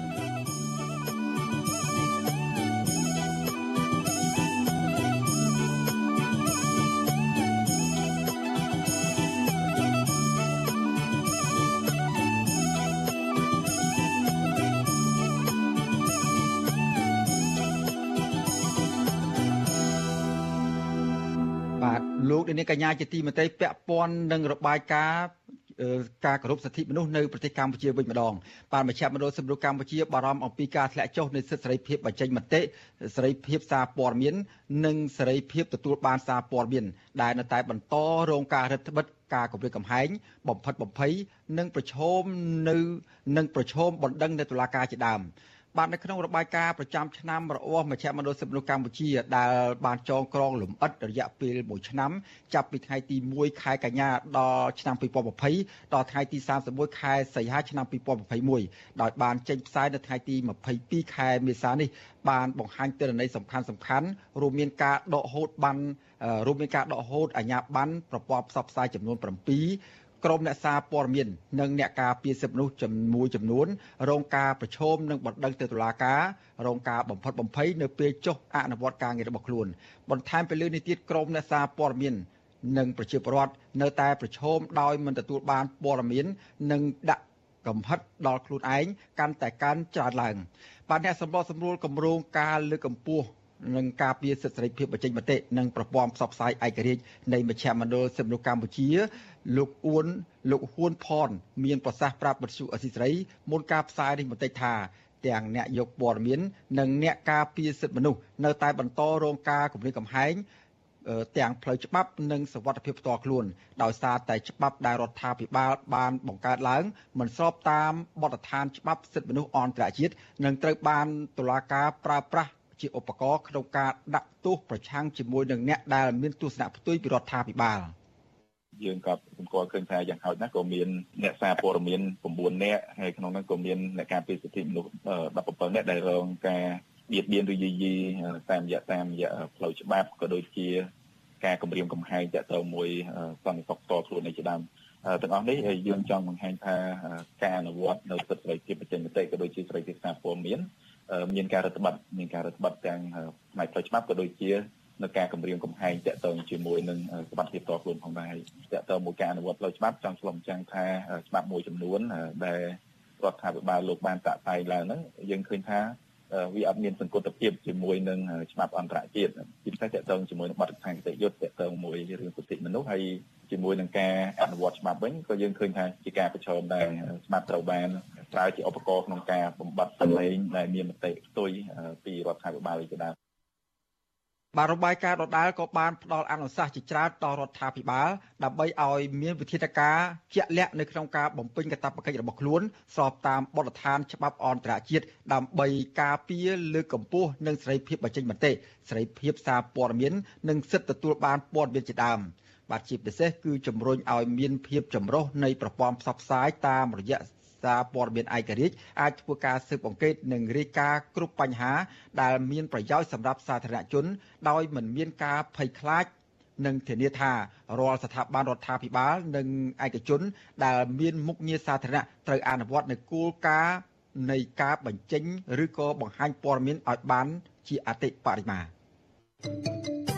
លោកនាងកញ្ញាជាទីមេត្រីពាក់ព័ន្ធនឹងរបាយការណ៍ការគោរពសិទ្ធិមនុស្សនៅប្រទេសកម្ពុជាវិញម្ដងបានមជ្ឈមណ្ឌលសិទ្ធិមនុស្សកម្ពុជាបារម្ភអំពីការធ្លាក់ចុះនៃសិទ្ធិសេរីភាពបញ្ចេញមតិសេរីភាពសារព័ត៌មាននិងសេរីភាពទទួលបានសារព័ត៌មានដែលនៅតែបន្តរងការរឹតបន្តឹងការគម្រាមកំហែងបំផិតបំភ័យនិងប្រឈមនៅនឹងប្រឈមបណ្ដឹងនៅតុលាការជាដើម បាទនៅក្នុងរបាយការណ៍ប្រចាំឆ្នាំរបស់មជ្ឈមណ្ឌលសិទ្ធិមនុស្សកម្ពុជាដែលបានចងក្រងលំអិតរយៈពេល1ឆ្នាំចាប់ពីថ្ងៃទី1ខែកញ្ញាដល់ឆ្នាំ2020ដល់ថ្ងៃទី31ខែសីហាឆ្នាំ2021ដោយបានចេញផ្សាយនៅថ្ងៃទី22ខែមេសានេះបានបង្ហាញទិន្នន័យសំខាន់សំខាន់រួមមានការដកហូតបានរួមមានការដកហូតអាជ្ញាប័ណ្ណប្រព័ន្ធផ្សព្វផ្សាយចំនួន7 ក្រមអ្នកសារព័ត៌មាននិងអ្នកការពារសិទ្ធិមនុស្សចំនួនចំនួនរងការប្រឈមនឹងបណ្ដឹងទៅតុលាការរងការបំផិតបំភ័យនៅពេលចុះអនុវត្តការងាររបស់ខ្លួនបន្ថែមពីលើនេះទៀតក្រមអ្នកសារព័ត៌មាននិងប្រជាពលរដ្ឋនៅតែប្រឈមដោយមិនទទួលបានព័ត៌មាននិងដាក់កំហិតដល់ខ្លួនឯងកាន់តែកើនច្រើនឡើងបាទអ្នកសម្របសម្រួលគម្រោងការលើកកម្ពស់ និងការពារសិទ្ធិសេរីភាពបញ្ចេញមតិនិងប្រព័ន្ធផ្សព្វផ្សាយឯករាជ្យនៃមជ្ឈមណ្ឌលសិទ្ធិមនុស្សកម្ពុជា លោកអ៊ួនលោកហ៊ួនផនមានប្រសាសន៍ប្រាប់បទសុអសីស្រីមុនការផ្សាយនេះបន្តិចថាទាំងអ្នកយកព័ត៌មាន និងអ្នកការពារសិទ្ធិមនុស្សនៅតែបន្តរងការគំរាមកំហែងទាំងផ្លូវច្បាប់និងសវត្ថិភាពផ្ទាល់ខ្លួនដោយសារតែច្បាប់ដែលរដ្ឋាភិបាលបានបង្កើតឡើងមិនស្របតាមបទដ្ឋានច្បាប់សិទ្ធិមនុស្សអន្តរជាតិនិងត្រូវបានតុលាការប្រើប្រាស់ ជាឧបករណ៍ក្នុងការដាក់ទោសប្រឆាំងជាមួយនឹងអ្នកដែលមានទស្សនៈផ្ទុយពីរដ្ឋាភិបាលយើងក៏សម្គាល់ឃើញថាយ៉ាងហោចណាស់ក៏មានអ្នកសារព័ត៌មាន9នាក់ហើយក្នុងនោះក៏មានអ្នកការពារសិទ្ធិមនុស្ស17នាក់ដែលរងការបៀតបៀនឬយាយីតាមរយៈតាមរយៈផ្លូវច្បាប់ក៏ដូចជាការគម្រាមកំហែងតាក់ទងមួយសន្តិសុខផ្ទាល់ខ្លួននេះជាដើមទាំងអស់នេះយើងចង់បង្ហាញថាការអនុវត្តនៅសិទ្ធិសេរីភាពបច្ចេកមតិក៏ដូចជាសេរីភាពសារព័ត៌មាន មានការរដ្ឋបတ်មានការរដ្ឋបတ်ទាំងផ្នែកផ្លូវច្បាប់ក៏ដូចជានៅការគម្រាមកំហែងតាក់ទងជាមួយនឹងសមត្ថភាពតខ្លួនផងដែរតាក់ទងមួយការអនុវត្តផ្លូវច្បាប់ចង់ឆ្លុំចាំងថាច្បាប់មួយចំនួនដែលរដ្ឋាភិបាលលោកបានតាក់តែងឡើងហ្នឹងយើងឃើញថា វាអត់មានសង្គតភាពជាមួយនឹងច្បាប់អន្តរជាតិជាពិសេសតកតងជាមួយនឹងបទដ្ឋានគតិយុត្តតកតងមួយរឿងសិទ្ធិមនុស្សហើយជាមួយនឹងការអនុវត្តច្បាប់វិញក៏យើងឃើញថាជាការប្រឈមដែរច្បាប់ត្រូវបានប្រើជាឧបករណ៍ក្នុងការបំបត្តិសម្លេងដែលមានមតិផ្ទុយពីរដ្ឋាភិបាលជាដើម បាទរបាយការណ៍ដដាលក៏បានផ្ដល់អនុសាសន៍ជាច្រើនដល់រដ្ឋាភិបាលដើម្បីឲ្យមានវិធានការជាក់លាក់នៅក្នុងការបំពេញកាតព្វកិច្ចរបស់ខ្លួនស្របតាមបទដ្ឋានច្បាប់អន្តរជាតិដើម្បីការពារលើកកម្ពស់និងសេរីភាពបញ្ចេញមតិសេរីភាពសារព័ត៌មាននិងសិទ្ធិទទួលបានព័ត៌មានជាដើមបាទជាពិសេសគឺជំរុញឲ្យមានភាពចម្រុះនៃប្រព័ន្ធផ្សព្វផ្សាយតាមរយៈ សារព័ត៌មានឯករាជ្យអាចធ្វើការស៊ើបអង្កេតនិងរាយការណ៍គ្រប់បញ្ហា ដែលមានប្រយោជន៍សម្រាប់សាធារណជន ដោយមិនមានការភ័យខ្លាចនិងធានាថារាល់ស្ថាប័នរដ្ឋាភិបាលនិងឯកជន ដែលមានមុខងារសាធារណៈត្រូវអនុវត្តនូវគោលការណ៍នៃការបញ្ចេញឬក៏បង្ហាញព័ត៌មានឲ្យបានជាអតិបរមា thank you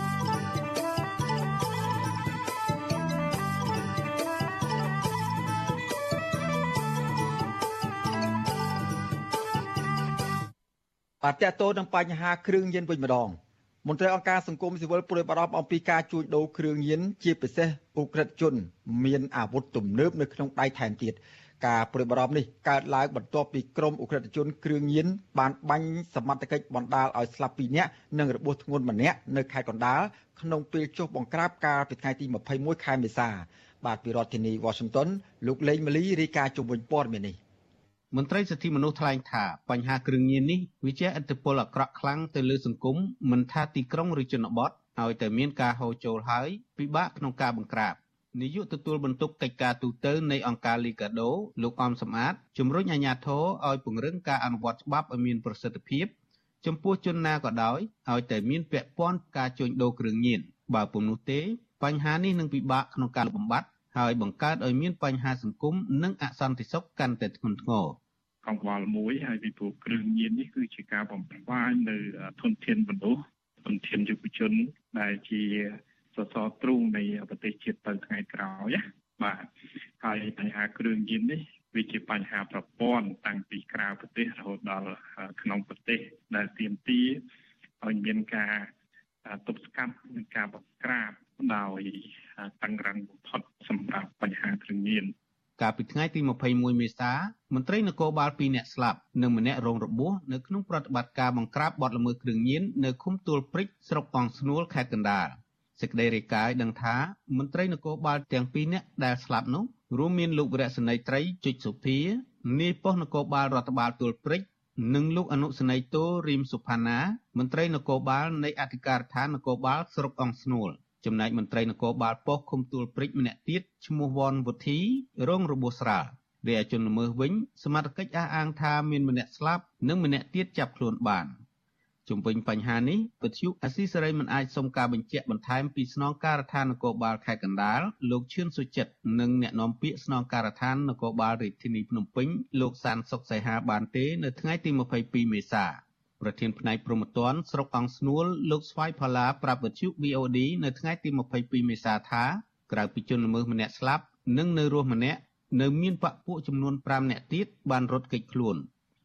បាទតើតើនឹងបញ្ហាគ្រឿងញៀនវិញម្ដងមន្ត្រីអង្គការសង្គមស៊ីវិលព្រួយបារម្ភអំពីការជួញដូរគ្រឿងញៀនជាពិសេសអ ுக ្រិតជន មានអាវុធទំនើបនៅក្នុងដៃថែមទៀតការព្រួយបារម្ភនេះកើតឡើងបន្ទាប់ពីក្រុមអ ுக ្រិតជនគ្រឿងញៀនបានបាញ់សមត្ថកិច្ចបណ្ដាលឲ្យស្លាប់2នាក់និងរបួសធ្ងន់ម្នាក់នៅខេត្តកណ្ដាលក្នុងពេលចុះបង្ក្រាបកាលពីថ្ងៃទី21ខែមេសា បាទពីរដ្ឋធានី Washington លោកលេងម៉ាលីរាយការណ៍ជុំវិញព័ត៌មាននេះ មន្ត្រីសិទ្ធិមនុស្សថ្លែងថាបញ្ហាគ្រឿងញៀននេះវាជាឥទ្ធិពលអាក្រក់ខ្លាំងទៅលើសង្គមមិនថាទីក្រុងឬជនបទឲ្យតែមានការហូរចូលហើយពិបាកក្នុងការបង្ក្រាបនាយកទទួលបន្ទុកកិច្ចការទូតនៃអង្គការលីកាដូលោកអំសំអាតជំរុញអាជ្ញាធរឲ្យពង្រឹងការអនុវត្តច្បាប់ឲ្យមានប្រសិទ្ធភាពចំពោះជនណាក៏ដោយឲ្យតែមានពាក់ព័ន្ធការជួញដូរគ្រឿងញៀនបើពុំនោះទេ បញ្ហានេះនឹងពិបាកក្នុងការបំបត្តិហើយបង្កើតឲ្យមានបញ្ហាសង្គមនិងអសន្តិសុខកាន់តែធ្ងន់ធ្ងរ កង្វល់មួយហើយពីព្រោះគ្រឿងញៀននេះគឺជាការបំផ្លាញនៅធនធានមនុស្សធនធានយុវជន ដែលជាសសរទ្រូងនៃប្រទេសជាតិទៅថ្ងៃក្រោយណាបាទហើយបញ្ហាគ្រឿងញៀននេះវាជាបញ្ហាប្រព័ន្ធតាំងពីក្រៅប្រទេសរហូតដល់ក្នុងប្រទេស ដែលទាមទារឲ្យមានការទប់ស្កាត់និងការបង្ក្រាបដោយតឹងរ៉ឹងបំផុតសម្រាប់បញ្ហាគ្រឿងញៀន កាលពីថ្ងៃទី21មេសាមន្ត្រីនគរបាល2នាក់ស្លាប់និងម្នាក់រងរបួសនៅក្នុងប្រតិបត្តិការបង្ក្រាបបទល្មើសគ្រឿងញៀននៅឃុំទួលព្រិចស្រុកកងស្នួលខេត្តកណ្ដាលសេចក្តីរាយការណ៍ដឹងថាមន្ត្រីនគរបាលទាំងពីរនាក់ដែលស្លាប់នោះរួមមានលោកវរៈសេនីយ៍ត្រីជិចសុភានាយប៉ុស្តិ៍នគរបាលរដ្ឋបាលទួលព្រិចនិងលោកអនុសេនីយ៍តូរីមសុផាណាមន្ត្រីនគរបាលនៃអធិការដ្ឋាននគរបាលស្រុកកងស្នួល ចំណែកមន្ត្រីនគរបាលប៉ុស្តិ៍ឃុំទួលព្រិចម្នាក់ទៀតឈ្មោះវ៉នវុធីរងរបួសស្រាលរាជជនល្មើសវិញសមត្ថកិច្ចអះអាងថាមានម្នាក់ស្លាប់និងម្នាក់ទៀតចាប់ខ្លួនបានជុំវិញបញ្ហានេះពទ្យុអស៊ីសេរីមិនអាចសុំការបញ្ជាក់បន្ថែមពីស្នងការដ្ឋាននគរបាលខេត្តកណ្ដាលលោកឈឿនសុចិត្តនិងអ្នកនាំពាក្យស្នងការដ្ឋាននគរបាលរាជធានីភ្នំពេញលោកសានសុកសៃហាបានទេនៅថ្ងៃទី22មេសា ប្រធានផ្នែកព្រហ្មទណ្ឌស្រុកអង្គស្នួលលោកស្វាយផល្លាប្រាប់វិទ្យុ VOD នៅថ្ងៃទី22មេសាថាក្រៅពីជនល្មើសម្នាក់ស្លាប់និងនៅរស់ម្នាក់នៅមានបកពួកចំនួន5នាក់ទៀតបានរត់គេចខ្លួន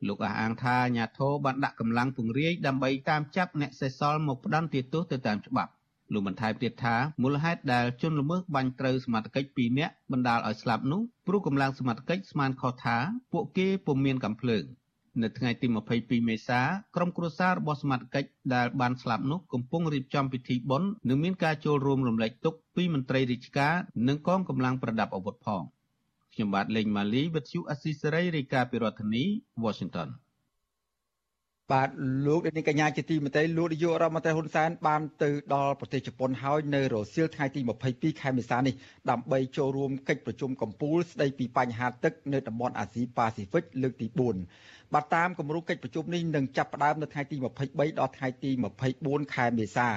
លោកអះអាងថាអាញាធរបានដាក់កម្លាំងពង្រាយដើម្បីតាមចាប់អ្នកសេសសល់មកផ្ដន្ទាទោសទៅតាមច្បាប់លោកបន្ថែមទៀតថាមូលហេតុដែលជនល្មើសបាញ់ត្រូវសមត្ថកិច្ច2នាក់បណ្ដាលឲ្យស្លាប់នោះព្រោះកម្លាំងសមត្ថកិច្ចស្មានខុសថាពួកគេពុំមានកំភ្លើង នៅថ្ងៃទី22មេសាក្រុមគ្រួសាររបស់សមាជិកដែលបានស្លាប់នោះកំពុងរៀបចំពិធីបុណ្យនិងមានការចូលរួមរំលែកទុក្ខពីមន្ត្រីរាជការនិងកងកម្លាំងប្រដាប់អាវុធផងខ្ញុំបាទលេងម៉ាលីវិទ្យុអស៊ីសេរីរាយការណ៍ពីរដ្ឋធានី Washington បាទលោកនាងកញ្ញាជាទីមេត្រីលោកនាយករដ្ឋមន្ត្រីហ៊ុនសែនបានទៅដល់ប្រទេសជប៉ុនហើយនៅរសៀលថ្ងៃទី22ខែមេសានេះដើម្បីចូលរួមកិច្ចប្រជុំកំពូលស្ដីពីបញ្ហាទឹកនៅតំបន់អាស៊ីប៉ាស៊ីហ្វិកលើកទី4បាទតាមគម្រោងកិច្ចប្រជុំនេះនឹងចាប់ផ្ដើមនៅថ្ងៃទី23ដល់ថ្ងៃទី24ខែមេសា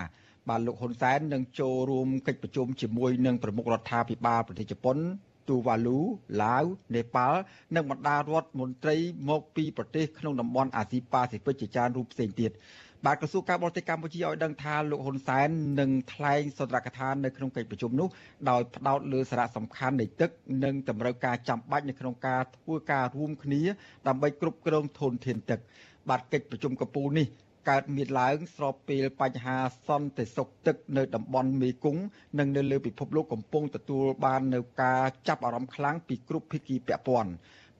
បាទលោកហ៊ុនសែននឹងចូលរួមកិច្ចប្រជុំជាមួយនឹងប្រមុខរដ្ឋាភិបាលប្រទេសជប៉ុន ទូវ៉ាលូឡាវនេប៉ាល់និងបណ្ដារដ្ឋមន្ត្រីមកពីប្រទេសក្នុងតំបន់អាស៊ីប៉ាស៊ីហ្វិកជាច្រើនរូបផ្សេងទៀតបាទក្រសួងការបរទេសកម្ពុជាឲ្យដឹងថាលោកហ៊ុនសែននឹងថ្លែងសន្ទរកថានៅក្នុងកិច្ចប្រជុំនោះដោយផ្ដោតលើសារៈសំខាន់នៃទឹកនិងតម្រូវការចាំបាច់នៅក្នុងការធ្វើការរួមគ្នាដើម្បីគ្រប់គ្រងធនធានទឹកបាទកិច្ចប្រជុំកំពូលនេះ កើតមានឡើងស្របពេលបញ្ហាសន្តិសុខទឹកនៅតំបន់មេគង្គនិងនៅលើពិភពលោកកំពុងទទួលបាននៅការចាប់អារម្មណ៍ខ្លាំងពីគ្រប់ភាគីពាក់ព័ន្ធ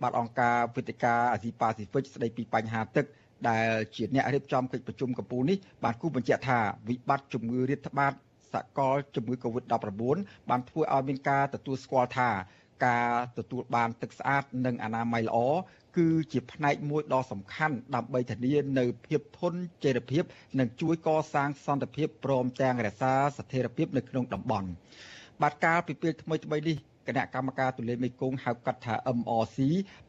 បាទអង្គការវិទ្យាការអាស៊ីប៉ាស៊ីហ្វិកស្ដីពីបញ្ហាទឹកដែលជាអ្នករៀបចំកិច្ចប្រជុំកំពូលនេះបានគូបញ្ជាក់ថាវិបត្តិជំងឺរាតត្បាតសកលជំងឺ Covid-19 បានធ្វើឲ្យមានការទទួលស្គាល់ថា ការទទួលបានទឹកស្អាតនិងអនាម័យល្អគឺជាផ្នែកមួយដ៏សំខាន់ដើម្បីធានានៅភាពធន់ចីរភាព និងជួយកសាងសន្តិភាពព្រមទាំងរក្សាស្ថិរភាពនៅក្នុងតំបន់បាទកាលពីពេលថ្មីថ្មីនេះគណៈកម្មការទូលេមេគង្គហៅកាត់ថា MRC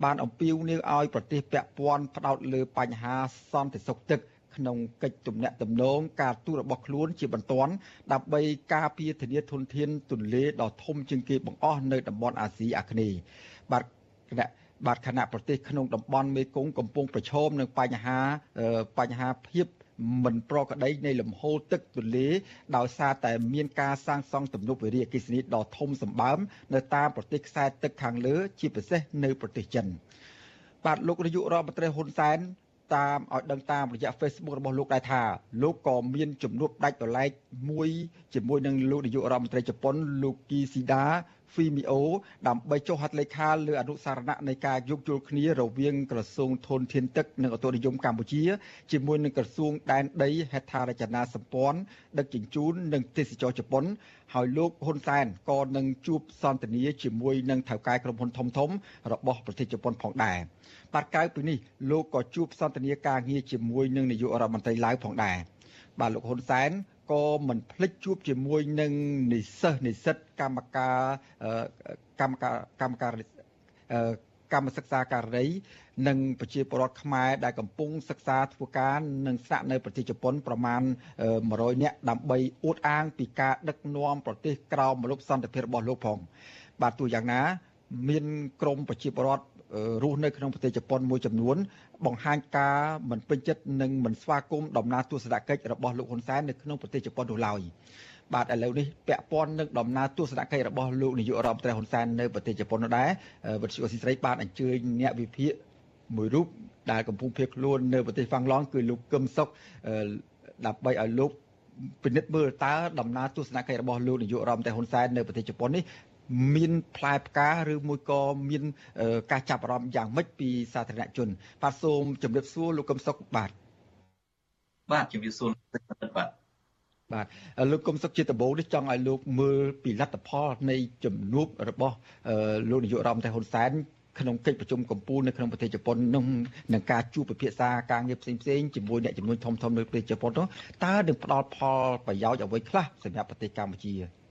បានអំពាវនាវឲ្យប្រទេសពាក់ព័ន្ធផ្ដោតលើបញ្ហាសន្តិសុខទឹក ក្នុងកិច្ចទំនាក់ទំនងការទូតរបស់ខ្លួនជាបន្ទាន់ដើម្បីការពារធានាធនធានទន្លេដ៏ធំជាងគេបង្អស់នៅតំបន់អាស៊ីអាគ្នេយ៍បាទគណៈបាទខណៈប្រទេសក្នុងតំបន់មេគង្គកំពុងប្រឈមនឹងបញ្ហាបញ្ហាភាពមិនប្រក្រតីនៃលំហូរទឹកទន្លេដោយសារតែមានការសាងសង់ទំនប់វារីអគ្គិសនីដ៏ធំសម្បើមនៅតាមប្រទេសខ្សែទឹកខាងលើ ជាពិសេសនៅប្រទេសចិនបាទលោកនាយករដ្ឋមន្ត្រីហ៊ុនសែន តាមឲ្យដឹងតាមរយៈ Facebook របស់លោកដែរថាលោកក៏មានជំនួបដាច់ដライមួយជាមួយនឹងលោកនាយករដ្ឋមន្ត្រីជប៉ុនលោកគីស៊ីដា Fumio ដើម្បីចុះហត្ថលេខាលើអនុសារណៈនៃការយោគយល់គ្នារវាងក្រសួងធនធានទឹកនិងឧតុនិយមកម្ពុជាជាមួយនឹងក្រសួងដែនដីហេដ្ឋារចនាសម្ព័ន្ធដឹកជញ្ជូននិងទេសចរជប៉ុនហើយលោកហ៊ុនសែនក៏នឹងជួបសន្ទនាជាមួយនឹងថៅកែក្រុមហ៊ុនធំធំរបស់ប្រទេសជប៉ុនផងដែរបាទក្រៅពីនេះលោកក៏ជួបសន្ទនាការងារជាមួយនឹងនាយករដ្ឋមន្ត្រីឡាវផងដែរបាទលោកហ៊ុនសែន ក៏មិនភ្លេចជួបជាមួយនឹងនិស្សិតនិស្សិតកម្មការកម្មការកម្មការកម្មសិក្សាការីនិងប្រជាពលរដ្ឋខ្មែរដែលកំពុងសិក្សាធ្វើការនិងស្នាក់នៅប្រទេសជប៉ុនប្រមាណ100នាក់ដើម្បីអួតអាងពីការដឹកនាំប្រទេសក្រោមមលុបសន្តិភាពរបស់លោកផងបាទទោះយ៉ាងណា មានក្រមប្រជាពលរដ្ឋ រស់នៅក្នុងប្រទេសជប៉ុនមួយចំនួន បង្ហាញការមិនពេញចិត្តនិងមិនស្វាគមន៍ដំណើរទស្សនកិច្ចរបស់លោកហ៊ុនសែននៅក្នុងប្រទេសជប៉ុននោះឡើយបាទឥឡូវនេះពាក់ព័ន្ធនឹងដំណើរទស្សនកិច្ចរបស់លោកនាយករដ្ឋមន្ត្រីហ៊ុនសែននៅប្រទេសជប៉ុននោះដែរវិទ្យុអស៊ីស្រីបានអញ្ជើញអ្នកវិភាគមួយរូបដែលកំពុងភៀសខ្លួននៅប្រទេសហ្វាំងឡង់គឺលោកកឹមសុកដើម្បីឲ្យលោកពិនិត្យមើលតើដំណើរទស្សនកិច្ចរបស់លោកនាយករដ្ឋមន្ត្រីហ៊ុនសែននៅប្រទេសជប៉ុននេះ មានផ្លែផ្កាឬមួយក៏មានការចាប់អារម្មណ៍យ៉ាងម៉េចពីសាធារណជន បាទសូមជម្រាបសួរលោកកឹមសុខបាទបាទជម្រាបសួរបាទបាទលោកកុំសុខជាដំបូងនេះចង់ឲ្យលោកមើលពីលទ្ធផលនៃជំនួបរបស់លោកនាយករដ្ឋមន្ត្រីហ៊ុនសែនក្នុងកិច្ចប្រជុំកម្ពុជានៅក្នុងប្រទេសជប៉ុននោះនឹងការជួបពិភាក្សាការងារផ្សេងផ្សេងជាមួយអ្នកជំនួយធំធំនៅប្រទេសជប៉ុននោះតើនឹងផ្ដល់ផលប្រយោជន៍អ្វីខ្លះសម្រាប់ប្រទេសកម្ពុជាបាទ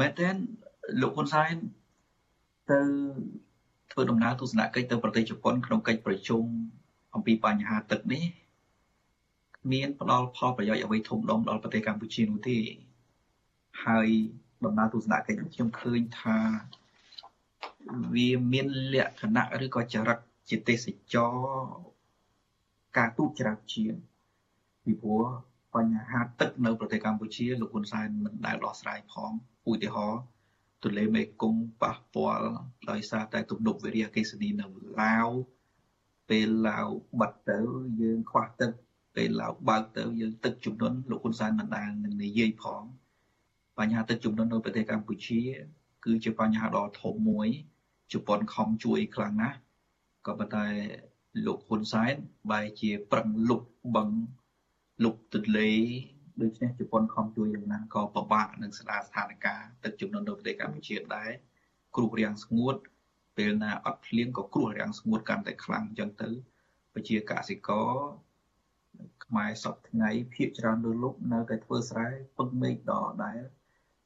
មែនទែនលោកហ៊ុនសែនទៅធ្វើដំណើរទស្សនកិច្ចទៅប្រទេសជប៉ុនក្នុងកិច្ចប្រជុំអំពីបញ្ហាទឹកនេះមានផ្ដល់ផលប្រយោជន៍អ្វីធំដុំដល់ប្រទេសកម្ពុជានោះទេហើយដំណើរទស្សនកិច្ចនោះខ្ញុំឃើញថាវាមានលក្ខណៈឬក៏ចរិតជាទេសចរការទូតច្រើនជាងពីព្រោះបញ្ហាទឹកនៅប្រទេសកម្ពុជាលោកហ៊ុនសែនមិនដែលដោះស្រាយផង ឧទាហរណ៍ទន្លេមេគង្គប៉ះពាល់ដោយសារតែទំនប់វារីអគ្គិសនីនៅឡាវពេលឡាវបាត់ទៅយើងខ្វះទឹកពេលឡាវបើកទៅយើងទឹកជំនន់លោកហ៊ុនសែនមិនដែលនឹងនិយាយផងបញ្ហាទឹកជំនន់នៅប្រទេសកម្ពុជា គឺជាបញ្ហាដ៏ធំមួយជប៉ុនខំជួយខ្លាំងណាស់ក៏ប៉ុន្តែលោកហ៊ុនសែនបែរជាប្រឹងលុបបឹងលុបទន្លេ ដូច្នេះជប៉ុនខំជួយយ៉ាងណាក៏ពិបាកនឹងស្ដារស្ថានភាពទឹកជំនន់នៅប្រទេសកម្ពុជាដែរគ្រោះរាំងស្ងួតពេលណាអត់ភ្លៀងក៏គ្រោះរាំងស្ងួតកាន់តែខ្លាំងអញ្ចឹងទៅប្រជាកសិករខ្មែរសពថ្ងៃភាគច្រើនលើលោកនៅតែធ្វើស្រែពឹងមេឃដដែល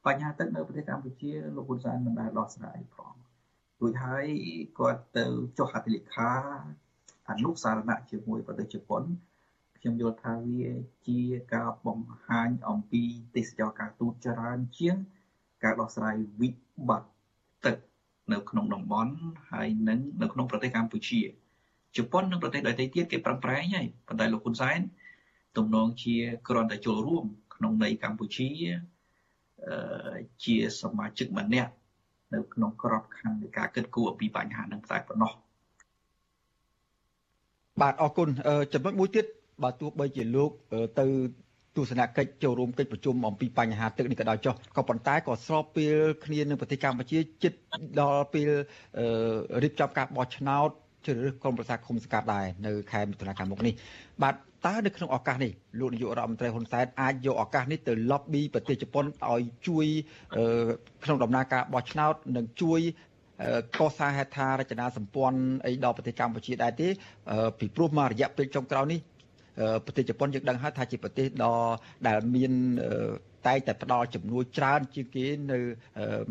បញ្ហាទឹកនៅប្រទេសកម្ពុជាលោកហ៊ុនសែនមិនដែលដោះស្រាយផងរួចហើយគាត់ទៅចុះហត្ថលេខាអនុសារណៈជាមួយប្រទេសជប៉ុន ខ្ញុំយល់ថាវាជាការបង្ហាញអំពីទេសចរការទូតច្រើនជាង ការដោះស្រាយវិបត្តិទឹកនៅក្នុងតំបន់ហើយនិងនៅក្នុងប្រទេសកម្ពុជាជប៉ុននិងប្រទេសដទៃទៀតគេប្រឹងប្រែងហើយប៉ុន្តែលោកហ៊ុនសែនទំនងជាគ្រាន់តែចូលរួម ក្នុងន័យកម្ពុជាជាសមាជិកម្នាក់នៅក្នុងក្របខ័ណ្ឌនៃការគិតគូរអំពីបញ្ហានឹងតែប៉ុណ្ណោះបាទអរគុណចំណុចមួយទៀត បើទោះបីជាលោកទៅទស្សនកិច្ចចូលរួមកិច្ចប្រជុំអំពីបញ្ហាទឹកនេះក៏ដោយចុះក៏ប៉ុន្តែក៏ស្របពេលគ្នានឹងប្រទេសកម្ពុជាជិតដល់ពេលរៀបចំការបោះឆ្នោតជ្រើសរើសក្រុមប្រឹក្សាគុំសង្កាត់ដែរនៅខែមិថុនាខាងមុខនេះបាទតើនៅក្នុងឱកាសនេះលោកនាយករដ្ឋមន្ត្រីហ៊ុនសែនអាចយកឱកាសនេះទៅ lobby ប្រទេសជប៉ុនឲ្យជួយក្នុងដំណើរការបោះឆ្នោតនិងជួយកសាងហេដ្ឋារចនាសម្ព័ន្ធអីដល់ប្រទេសកម្ពុជាដែរទេពីព្រោះមករយៈពេលចុងក្រោយនេះ ប្រទេសជប៉ុនយើងដឹងហើយថាជាប្រទេសដ៏ដែលមានតែងតែផ្ដល់ជំនួយច្រើនជាងគេនៅ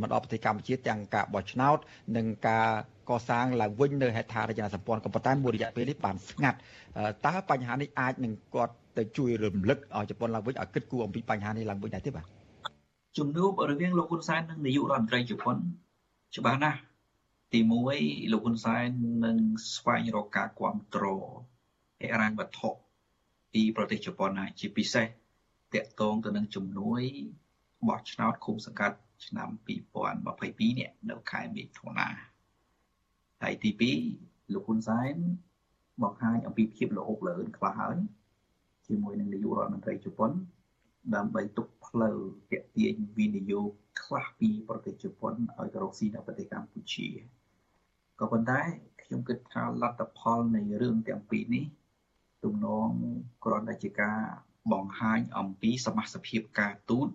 មកដល់ប្រទេសកម្ពុជាទាំងការបោះឆ្នោត និងការកសាងឡើងវិញនៅហេដ្ឋារចនាសម្ព័ន្ធក៏ប៉ុន្តែមួយរយៈពេលនេះបានស្ងាត់តើបញ្ហានេះអាចនឹងគាត់ទៅជួយរំលឹកឲ្យជប៉ុនឡើងវិញឲ្យគិតគូរអំពីបញ្ហានេះឡើងវិញដែរទេបាទជំនួបរវាងលោកហ៊ុនសែននិងនាយករដ្ឋមន្ត្រីជប៉ុនច្បាស់ណាស់ទី1លោកហ៊ុនសែននឹងស្វែងរកការគ្រប់គ្រងហិរញ្ញវត្ថុ ពីប្រទេសជប៉ុនហើយជាពិសេសតកតងទៅនឹងជំនួយបោះឆ្នោតឃុំសង្កាត់ឆ្នាំ2022នេះនៅខែមិថុនាហើយទី2លោកហ៊ុនសែនបង្ហាញអំពីភាពល្អក់លឿនខ្លះហើយជាមួយនឹងនាយករដ្ឋមន្ត្រីជប៉ុន ដើម្បីទុកផ្លូវទាក់ទាញវិនិយោគខ្លះពីប្រទេសជប៉ុនឲ្យទៅរកស៊ីនៅប្រទេសកម្ពុជាក៏ប៉ុន្តែខ្ញុំគិតថាលទ្ធផលនៃរឿងទាំងពីរនេះ ទំនងគ្រាន់តែជាការបង្ហាញអំពីសមាជិកការទូត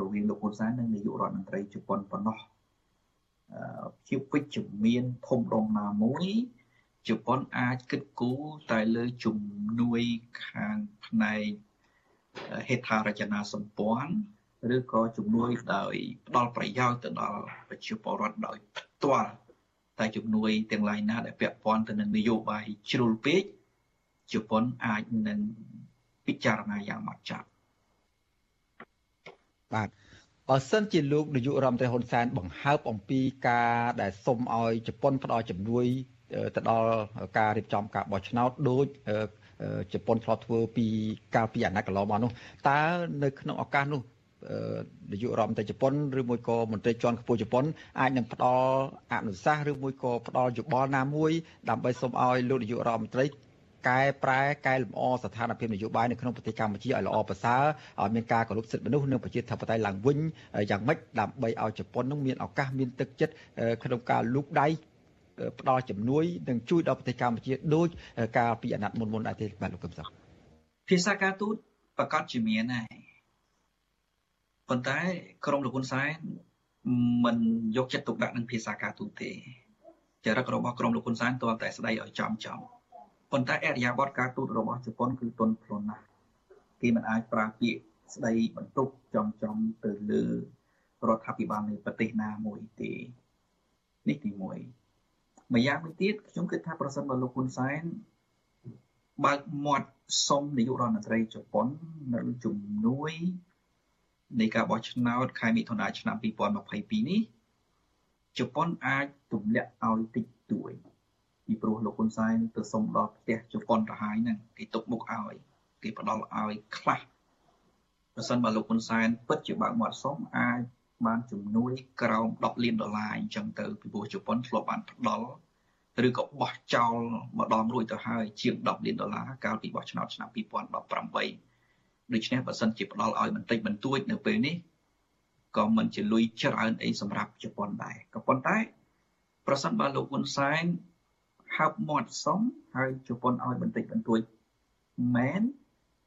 រវាងលោកហ៊ុនសែននិងនាយករដ្ឋមន្ត្រីជប៉ុនប៉ុណ្ណោះជាវិជ្ជមានធំដុំណាមួយជប៉ុនអាចគិតគូរតែលើជំនួយខាងផ្នែកហេដ្ឋារចនាសម្ព័ន្ធឬក៏ជំនួយដោយផ្ដល់ប្រយោជន៍ទៅដល់ប្រជាពលរដ្ឋដោយផ្ទាល់តែជំនួយទាំងឡាយណាដែលពាក់ព័ន្ធទៅនឹងនយោបាយជ្រុលពេក ជប៉ុនអាចនឹងពិចារណាយ៉ាងម៉ត់ចត់បាទបើសិនជាលោកនាយករដ្ឋមន្ត្រីហ៊ុនសែនបង្ហើបអំពីការដែលសុំឲ្យជប៉ុនផ្ដល់ជំនួយទៅដល់ការរៀបចំការបោះឆ្នោតដោយជប៉ុនធ្លាប់ធ្វើពីកាលពីអាណត្តិកន្លងមកនោះតើនៅក្នុងឱកាសនោះនាយករដ្ឋមន្ត្រីជប៉ុនឬមួយក៏មន្ត្រីជាន់ខ្ពស់ជប៉ុនអាចនឹងផ្ដល់អនុសាសន៍ឬមួយក៏ផ្ដល់យោបល់ណាមួយដើម្បីសូមឲ្យលោកនាយករដ្ឋមន្ត្រី កែប្រែកែលម្អស្ថានភាពនយោបាយនៅក្នុងប្រទេសកម្ពុជាឲ្យល្អប្រសើរឲ្យមានការគោរពសិទ្ធិមនុស្សនិងប្រជាធិបតេយ្យឡើងវិញយ៉ាងម៉េចដើម្បីឲ្យជប៉ុននឹងមានឱកាសមានទឹកចិត្តក្នុងការលូកដៃផ្ដល់ជំនួយនិងជួយដល់ប្រទេសកម្ពុជាដូចកាលពីអាណត្តិមុនមុនដែរទេបាទលោកកឹមសុខភាសាការទូតប្រកាសជាមានដែរប៉ុន្តែក្រមលោកហ៊ុនសែនមិនយកចិត្តទុកដាក់នឹងភាសាការទូតទេចរិតរបស់ក្រមលោកហ៊ុនសែនទាល់តែស្ដីឲ្យចំចំ ប៉ុន្តែអរិយាប័ត្រការទូតរបស់ជប៉ុនគឺទន់ភ្លន់ណាស់គេមិនអាចប្រើពាក្យស្ដីបន្ទុកចំចំទៅលើរដ្ឋាភិបាលនៃប្រទេសណាមួយទេនេះទី1ម្យ៉ាងមួយទៀតខ្ញុំគិតថាប្រសិនបើលោកហ៊ុនសែនបើកមាត់សុំនាយករដ្ឋមន្ត្រីជប៉ុននៅជំនួយនៃការបោះឆ្នោតខែមិថុនាឆ្នាំ2022នេះជប៉ុនអាចទម្លាក់ឲ្យតិចតួច ពីព្រោះលោកហ៊ុនសែនទៅសុំដល់ផ្ទះជប៉ុនទៅហើយហ្នឹងគេទុកមុខឲ្យគេផ្ដល់ឲ្យខ្លះបើសិនបើលោកហ៊ុនសែនពិតជាបើកមាត់សុំអាចបានជំនួយក្រោម10លានដុល្លារអញ្ចឹងទៅពីព្រោះជប៉ុនធ្លាប់បានផ្ដល់ឬក៏បោះចោលម្ដងរួចទៅហើយជាង10លានដុល្លារកាលពីបោះឆ្នោតឆ្នាំ2018ដូច្នេះបើសិនជាផ្ដល់ឲ្យបន្តិចបន្តួចនៅពេលនេះក៏មិនជាលុយច្រើនអីសម្រាប់ជប៉ុនដែរក៏ប៉ុន្តែប្រសិនបើលោកហ៊ុនសែន ហើបមាត់សុំហើយជប៉ុនឲ្យបន្តិចបន្តួចមែន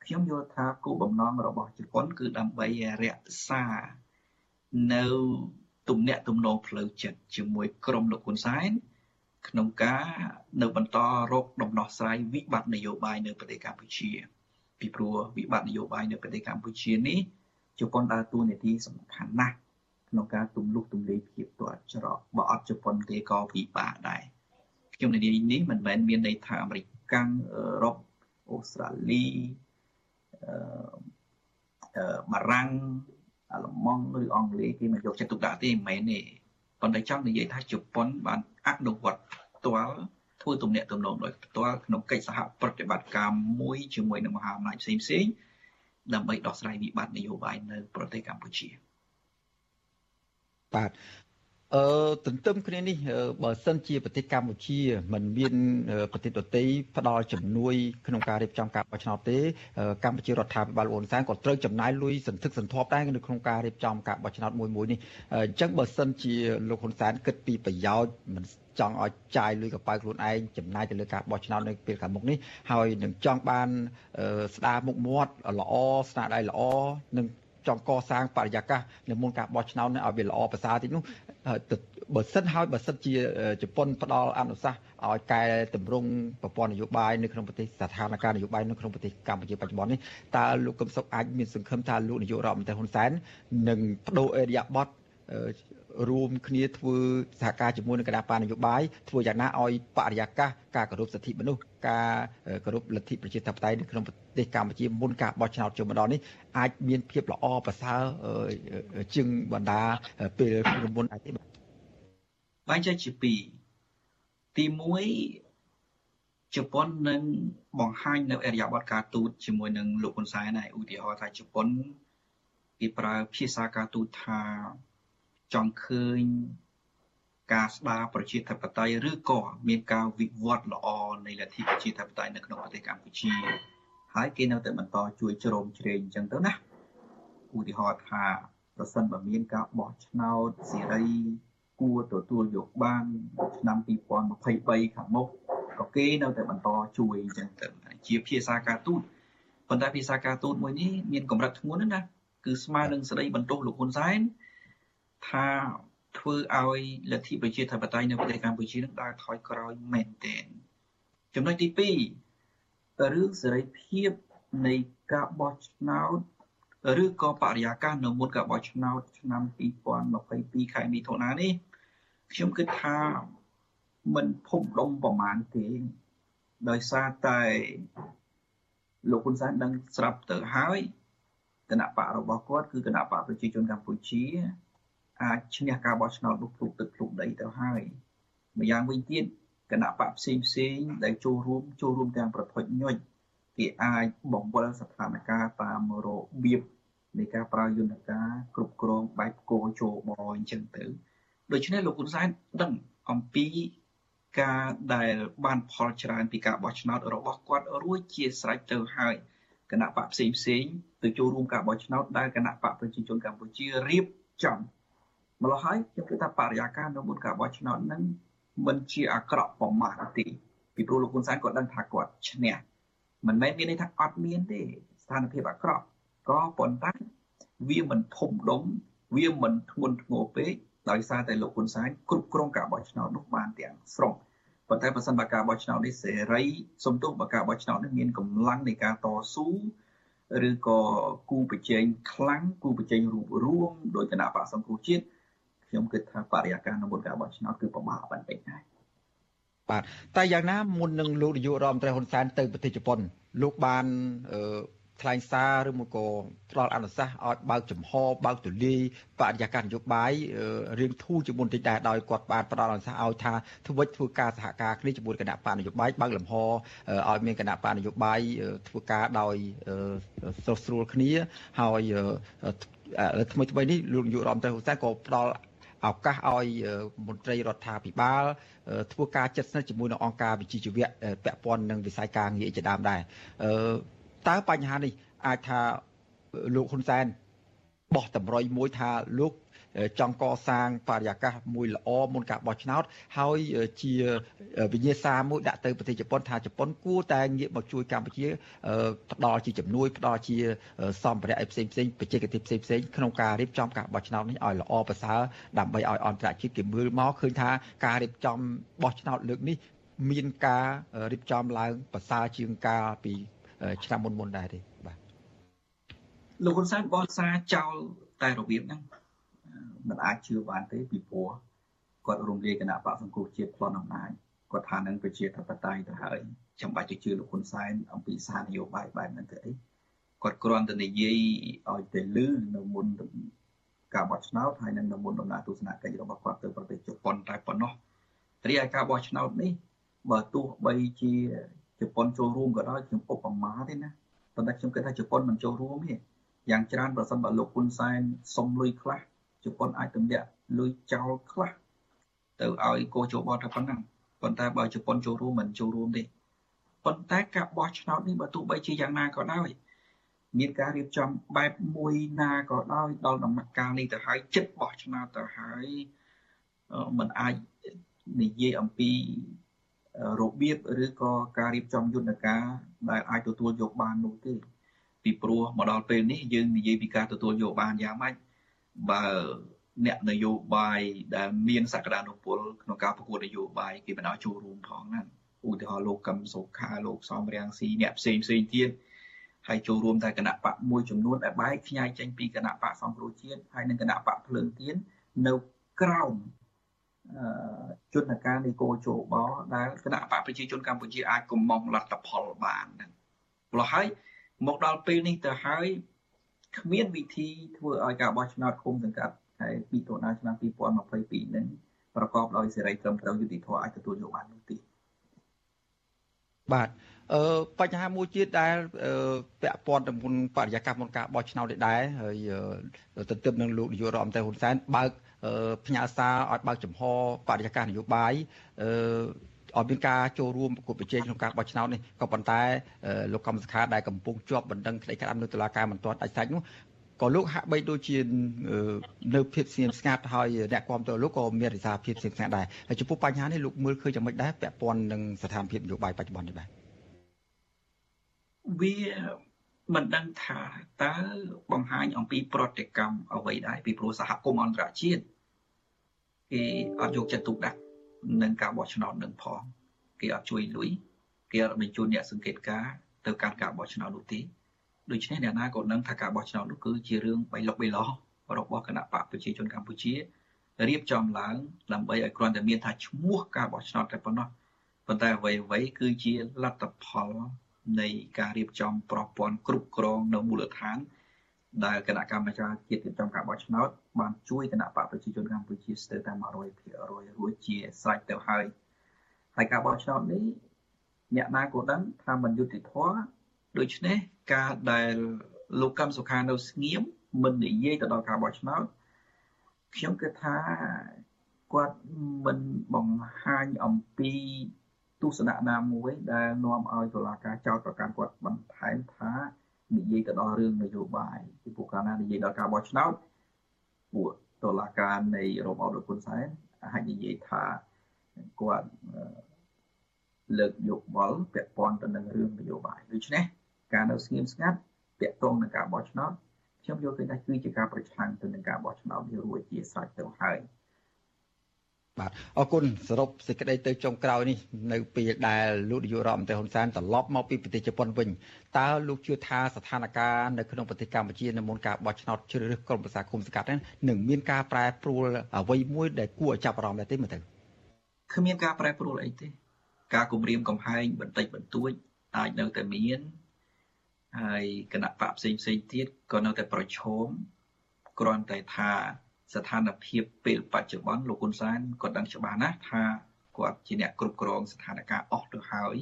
ខ្ញុំយល់ថាគោលបំណងរបស់ជប៉ុន គឺដើម្បីរក្សានៅទំនាក់ទំនងផ្លូវចិត្តជាមួយក្រុមលោកហ៊ុនសែនក្នុងការនៅបន្តរកដំណោះស្រាយវិបត្តិនយោបាយនៅប្រទេសកម្ពុជា ពីព្រោះវិបត្តិនយោបាយនៅប្រទេសកម្ពុជានេះជប៉ុនដើរតួនាទីសំខាន់ណាស់ក្នុងការទម្លុះទម្លាយភាពទាត់ច្រកបើអត់ជប៉ុនទេក៏ពិបាកដែរ ខ្ញុំនិយាយនេះមិនមែនមានន័យថាអាមេរិកកាំងអឺរ៉ុបអូស្ត្រាលីអឺបារាំងអាល្លឺម៉ង់ឬអង់គ្លេសគេមកយកចិត្តទុកដាក់ទេមិនមែនទេប៉ុន្តែចង់និយាយថាជប៉ុនបានអនុវត្តផ្ទាល់ធ្វើទំនាក់ទំនងដោយផ្ទាល់ក្នុងកិច្ចសហប្រតិបត្តិការមួយជាមួយនឹងមហាអំណាចផ្សេងផ្សេងដើម្បីដោះស្រាយវិបត្តិនយោបាយនៅប្រទេសកម្ពុជាបាទ អឺទន្ទឹមគ្នានេះបើសិនជាប្រទេសកម្ពុជាមិនមានប្រទេសដទៃផ្ដល់ជំនួយក្នុងការរៀបចំការបោះឆ្នោតទេកម្ពុជារដ្ឋាភិបាលអ៊ុនសែនក៏ត្រូវចំណាយលុយសន្ធឹកសន្ធាប់ដែរនៅក្នុងការរៀបចំការបោះឆ្នោតមួយមួយនេះអញ្ចឹងបើសិនជាលោកហ៊ុនសែនគិតពីប្រយោជន៍មិនចង់ឲ្យចាយលុយកប៉ៅខ្លួនឯងចំណាយទៅលើការបោះឆ្នោតនៅពេលខាងមុខនេះហើយនឹងចង់បានស្ដារមុខមាត់ល្អស្នាដៃល្អនឹង ចង់កសាងបរិយាកាសនៅមុនការបោះឆ្នោតនេះឲ្យវាល្អប្រសើរតិចនោះបើសិនហើយបើសិនជាជប៉ុនផ្ដល់អនុសាសន៍ឲ្យកែតម្រង់ប្រព័ន្ធនយោបាយនៅក្នុងប្រទេសស្ថានភាពនយោបាយនៅក្នុងប្រទេសកម្ពុជាបច្ចុប្បន្ននេះតើលោកកឹមសុខអាចមានសង្ឃឹមថាលោកនាយករដ្ឋមន្ត្រីហ៊ុនសែននឹងបដូរអេរិយាប័ត្ររួមគ្នាធ្វើសហការជាមួយនឹងគណៈបញ្ញយោបាយធ្វើយ៉ាងណាឲ្យបរិយាកាសការគោរពសិទ្ធិមនុស្សការគោរពលទ្ធិប្រជាធិបតេយ្យនៅក្នុងប្រទេសកម្ពុជាមុនការបោះឆ្នោតជុំម្ដងនេះអាចមានភាពល្អប្រសើរជាងបណ្ដាពេលមុនអាចទេបាទបែងចែកជាពីរទី1ជប៉ុននឹងបង្ហាញនៅអរិយាប័ត្រការទូតជាមួយនឹងលោកហ៊ុនសែនហើយឧទាហរណ៍ថាជប៉ុនគេប្រើភាសាការទូតថា ចង់ឃើញការស្ដារប្រជាធិបតេយ្យឬក៏មានការវិវត្តល្អនៃលទ្ធិប្រជាធិបតេយ្យនៅក្នុងប្រទេសកម្ពុជា ហើយគេនៅតែបន្តជួយជ្រោមជ្រែងអញ្ចឹងទៅណាឧទាហរណ៍ថាប្រសិនបើមានការបោះឆ្នោតសេរីគួរទទួលយកបានឆ្នាំ2023ខាងមុខក៏គេនៅតែបន្តជួយអញ្ចឹងទៅជាភាសាការទូតប៉ុន្តែភាសាការទូតមួយនេះមានកម្រិតធ្ងន់ណាស់គឺស្មើនឹងស្ដីបន្ទោសលោកហ៊ុនសែន ថាធ្វើឲ្យលទ្ធិប្រជាធិបតេយ្យនៅប្រទេសកម្ពុជានឹងដើរថយក្រោយមែនទែនចំណុចទី2រឿងសេរីភាពនៃការបោះឆ្នោតឬក៏បរិយាកាសនៅមុនការបោះឆ្នោតឆ្នាំ2022ខែមិថុនានេះខ្ញុំគិតថាមិនភុំដុំប្រមាណទេដោយសារតែលោកហ៊ុនសែនដឹងស្រាប់ទៅហើយគណៈបករបស់គាត់គឺគណៈបកប្រជាជនកម្ពុជា អាចឈ្នះការបោះឆ្នោតនោះភ្លុកទឹកភ្លុកដីទៅហើយម្យ៉ាងវិញទៀតគណៈបកផ្សេងផ្សេងដែលចូលរួមចូលរួមទាំងប្រភពញុចគេអាចបង្វិលស្ថានភាពតាមរបៀបនៃការប្រើយន្តការគ្រប់គ្រងបែបគោជោបអញ្ចឹងទៅដូច្នេះលោកហ៊ុនសែនដឹងអំពីការដែលបានផលច្រើនពីការបោះឆ្នោតរបស់គាត់រួចជាស្រេចទៅហើយគណៈបកផ្សេងផ្សេងទៅចូលរួមការបោះឆ្នោតដែលគណៈបកប្រជាជនកម្ពុជារៀបចំ ម្ល៉េះហើយខ្ញុំគិតថាបរិយាកាសនៅមុនការបោះឆ្នោតហ្នឹងមិនជាអាក្រក់ប្រមាថទេពីព្រោះលោកហ៊ុនសែនគាត់ដឹងថាគាត់ឈ្នះមិនមែនមានន័យថាអត់មានទេស្ថានភាពអាក្រក់ក៏ប៉ុន្តែវាមិនធំដុំវាមិនធ្ងន់ធ្ងរពេកដោយសារតែលោកហ៊ុនសែនគ្រប់គ្រងការបោះឆ្នោតនោះបានទាំងស្រុងប៉ុន្តែបើសិនបើការបោះឆ្នោតនេះសេរីសំទោសបើការបោះឆ្នោតនេះមានកម្លាំងនៃការតស៊ូឬក៏គូប្រជែងខ្លាំងគូប្រជែងរួមរួមដោយគណៈបកសង្គ្រោះជាតិ ខ្ញុំគិតថាបរិយាកាសនៅមុនការបោះឆ្នោតគឺប្រមាថបន្តិចដែរបាទតែយ៉ាងណាមុននឹងលោកនាយករដ្ឋមន្ត្រីហ៊ុនសែនទៅប្រទេសជប៉ុន លោកបានអឺថ្លែងសារឬមកក៏ផ្ដល់អនុសាសន៍ឲ្យបើកចំហបើកទូលាយបរិយាកាសនយោបាយរៀងធូរជាមុនតិចដែរដោយគាត់បានផ្ដល់អនុសាសន៍ឲ្យថាធ្វើធ្វើការសហការគ្នាជាមួយគណៈបកនយោបាយបើកលំហឲ្យមានគណៈបកនយោបាយធ្វើការដោយស្រុះស្រួលគ្នាហើយថ្មីថ្មីនេះលោកនាយករដ្ឋមន្ត្រីហ៊ុនសែនក៏ផ្ដល់ ឱកាសឲ្យមន្ត្រីរដ្ឋាភិបាលធ្វើការជិតស្និទ្ធជាមួយនឹងអង្គការវិជាជីវៈពាក់ព័ន្ធនឹងវិស័យការងារជាដើមដែរតើបញ្ហានេះអាចថាលោកហ៊ុនសែនបោះតម្រុយមួយថាលោក ចង់កសាងបរិយាកាសមួយល្អមុនការបោះឆ្នោតហើយជាវិញ្ញាសាមួយដាក់ទៅប្រទេសជប៉ុនថាជប៉ុនគួរតែងាកមកជួយកម្ពុជាផ្ដល់ជាជំនួយផ្ដល់ជាសម្ភារៈផ្សេងផ្សេងបច្ចេកទេសផ្សេងផ្សេងក្នុងការរៀបចំការបោះឆ្នោតនេះឲ្យល្អប្រសើរដើម្បីឲ្យអន្តរជាតិគេមើលមកឃើញថាការរៀបចំបោះឆ្នោតលើកនេះមានការរៀបចំឡើងប្រសើរជាងកាលពីឆ្នាំមុនមុនដែរទេបាទលោកហ៊ុនសែនបោះសារចោលតែរបៀបហ្នឹង មិនអាចជឿបានទេពីព្រោះគាត់រំលាយគណៈបកសង្គ្រោះជាតិប្លន់អំណាចគាត់ថានឹងប្រជាធិបតេយ្យទៅហើយចាំបាច់ទៅជឿលោកហ៊ុនសែនអំពីសារនយោបាយបែបហ្នឹងទៅអីគាត់គ្រាន់តែនិយាយឲ្យទៅលឺនៅមុនការបោះឆ្នោតហើយនឹងនៅមុនដំណើរទស្សនកិច្ចរបស់គាត់ទៅប្រទេសជប៉ុនតែប៉ុណ្ណោះរីឯការបោះឆ្នោតនេះបើទោះបីជាជប៉ុនចូលរួមក៏ដោយខ្ញុំឧបមាទេណាប៉ុន្តែខ្ញុំគិតថាជប៉ុនមិនចូលរួមទេយ៉ាងច្រើនប្រសិនបើលោកហ៊ុនសែនសុំលុយខ្លះ ជប៉ុនអាចទម្លាក់លុយចោលខ្លះទៅឲ្យកោជបតែប៉ុណ្ណឹងប៉ុន្តែបើជប៉ុនចូលរួមមិនចូលរួមទេប៉ុន្តែការបោះឆ្នោតនេះបើទោះបីជាយ៉ាងណាក៏ដោយមានការរៀបចំបែបមួយណាក៏ដោយដល់ដំណាក់កាលនេះទៅហើយចិត្តបោះឆ្នោតទៅហើយมันអាចនិយាយអំពីរបៀបឬក៏ការរៀបចំយន្តការដែលអាចទទួលយកបាននោះទេពីព្រោះមកដល់ពេលនេះយើងនិយាយពីការទទួលយកបានយ៉ាងម៉េច បើអ្នកនយោបាយដែលមានសក្តានុពលក្នុងការប្រកួតនយោបាយគេបណ្ដោយចូលរួមផងហ្នឹងឧទាហរណ៍លោកកឹមសុខាលោកសំរៀងស៊ីអ្នកផ្សេងផ្សេងទៀតហើយចូលរួមតែគណៈបកមួយចំនួនដែលបែកខ្ញែកចេញពីគណៈបកសង្គ្រោះជាតិហើយនិងគណៈបកភ្លើងទៀននៅក្រោមជន្នការនៃគោជបដែលគណៈបកប្រជាជនកម្ពុជាអាចកំងលទ្ធផលបានហ្នឹងព្រោះហើយមកដល់ពេលនេះទៅហើយ គ្មានវិធីធ្វើឲ្យការបោះឆ្នោតឃុំសង្កាត់ខែ2តុលាឆ្នាំ2022នឹងប្រកបដោយសេរីត្រឹមត្រូវយុត្តិធម៌អាចទទួលយកបាននោះទេបាទអឺបញ្ហាមួយទៀតដែលពាក់ព័ន្ធទៅមុនបរិយាកាសមុនការបោះឆ្នោតនេះដែរហើយទន្ទឹមនឹងលោកនាយករដ្ឋមន្ត្រីហ៊ុនសែនបើកផ្ញើសារឲ្យបើកចំហបរិយាកាសនយោបាយអឺ ឲ្យមានការចូលរួមប្រគល់ប្រជែងក្នុងការបោះឆ្នោតនេះក៏ប៉ុន្តែលោកកម្មសខាដែលកំពុងជាប់បណ្ដឹងក្តីក្តាំនៅតុលាការមិនទាន់ដាច់សាច់នោះក៏លោកហាក់បីដូចជានៅភាពស្ងៀមស្ងាត់ហើយអ្នកគ្រប់គ្រងលោកក៏មានរិសាភាពស្ងៀមស្ងាត់ដែរហើយចំពោះបញ្ហានេះលោកមើលឃើញយ៉ាងម៉េចដែរពាក់ព័ន្ធនឹងស្ថានភាពនយោបាយបច្ចុប្បន្ននេះបាទវាមិនដឹងថាតើបង្ហាញអំពីប្រតិកម្មអ្វីដែរពីព្រោះសហគមន៍អន្តរជាតិគេអត់យកចិត្តទុកដាក់ នឹងការបោះឆ្នោតនឹងផងគេអត់ជួយលុយគេអត់បញ្ជូនអ្នកសង្កេតការទៅកាន់ការបោះឆ្នោតនោះទេដូច្នេះអ្នកណាក៏ដឹងថាការបោះឆ្នោតនោះគឺជារឿងបៃលុកបៃលោះរបស់គណៈបកប្រជាជនកម្ពុជារៀបចំឡើងដើម្បីឲ្យគ្រាន់តែមានថាឈ្មោះការបោះឆ្នោតតែប៉ុណ្ណោះប៉ុន្តែអ្វីអ្វីគឺជាលទ្ធផលនៃការរៀបចំប្រព័ន្ធគ្រប់គ្រងនៅមូលដ្ឋាន ដែលគណៈកម្មការជាតិរៀបចំការបោះឆ្នោតបានជួយគណៈបកប្រជាជនកម្ពុជាស្ទើរតែ100%រួចជាស្រេចទៅហើយហើយការបោះឆ្នោតនេះអ្នកណាក៏ដឹងថាមិនយុត្តិធម៌ដូច្នេះការដែលលោកកឹមសុខានៅស្ងៀមមិននិយាយទៅដល់ការបោះឆ្នោតខ្ញុំគិតថាគាត់មិនបង្ហាញអំពីទស្សនៈណាមួយដែលនាំឲ្យតុលាការចោទប្រកាន់គាត់បន្ថែមថា និយាយទៅដល់រឿងនយោបាយពីព្រោះកាលណានិយាយដល់ការបោះឆ្នោតពួកតុលាការនៃរបបលោកហ៊ុនសែនអាចនិយាយថាគាត់លើកយកបលពាក់ព័ន្ធទៅនឹងរឿងនយោបាយដូច្នេះការនៅស្ងៀមស្ងាត់ពាក់ទងនឹងការបោះឆ្នោតខ្ញុំយល់ឃើញថាគឺជាការប្រឆាំងទៅនឹងការបោះឆ្នោតវារួចជាស្រេចទៅហើយ បាទអរគុណសរុបសេចក្តីទៅចុងក្រោយនេះនៅពេលដែលលោកនាយករដ្ឋមន្ត្រីហ៊ុនសែនត្រឡប់មកពីប្រទេសជប៉ុនវិញតើលោកជឿថាស្ថានភាពនៅក្នុងប្រទេសកម្ពុជានៅមុនការបោះឆ្នោតជ្រើសរើសក្រុមប្រឹក្សាគុំសង្កាត់នឹងមានការប្រែប្រួលអ្វីមួយដែលគួរឲ្យចាប់អារម្មណ៍ដែរទេមើលទៅគ្មានការប្រែប្រួលអីទេ ការគម្រាមកំហែងបន្តិចបន្តួចអាចនៅតែមានហើយគណៈបកផ្សេងផ្សេងទៀតក៏នៅតែប្រឈមគ្រាន់តែថា ស្ថានភាពពេលបច្ចុប្បន្នលោកហ៊ុនសែនគាត់ដឹងច្បាស់ណាស់ថាគាត់ជាអ្នកគ្រប់គ្រងស្ថានភាពអស់ទៅហើយ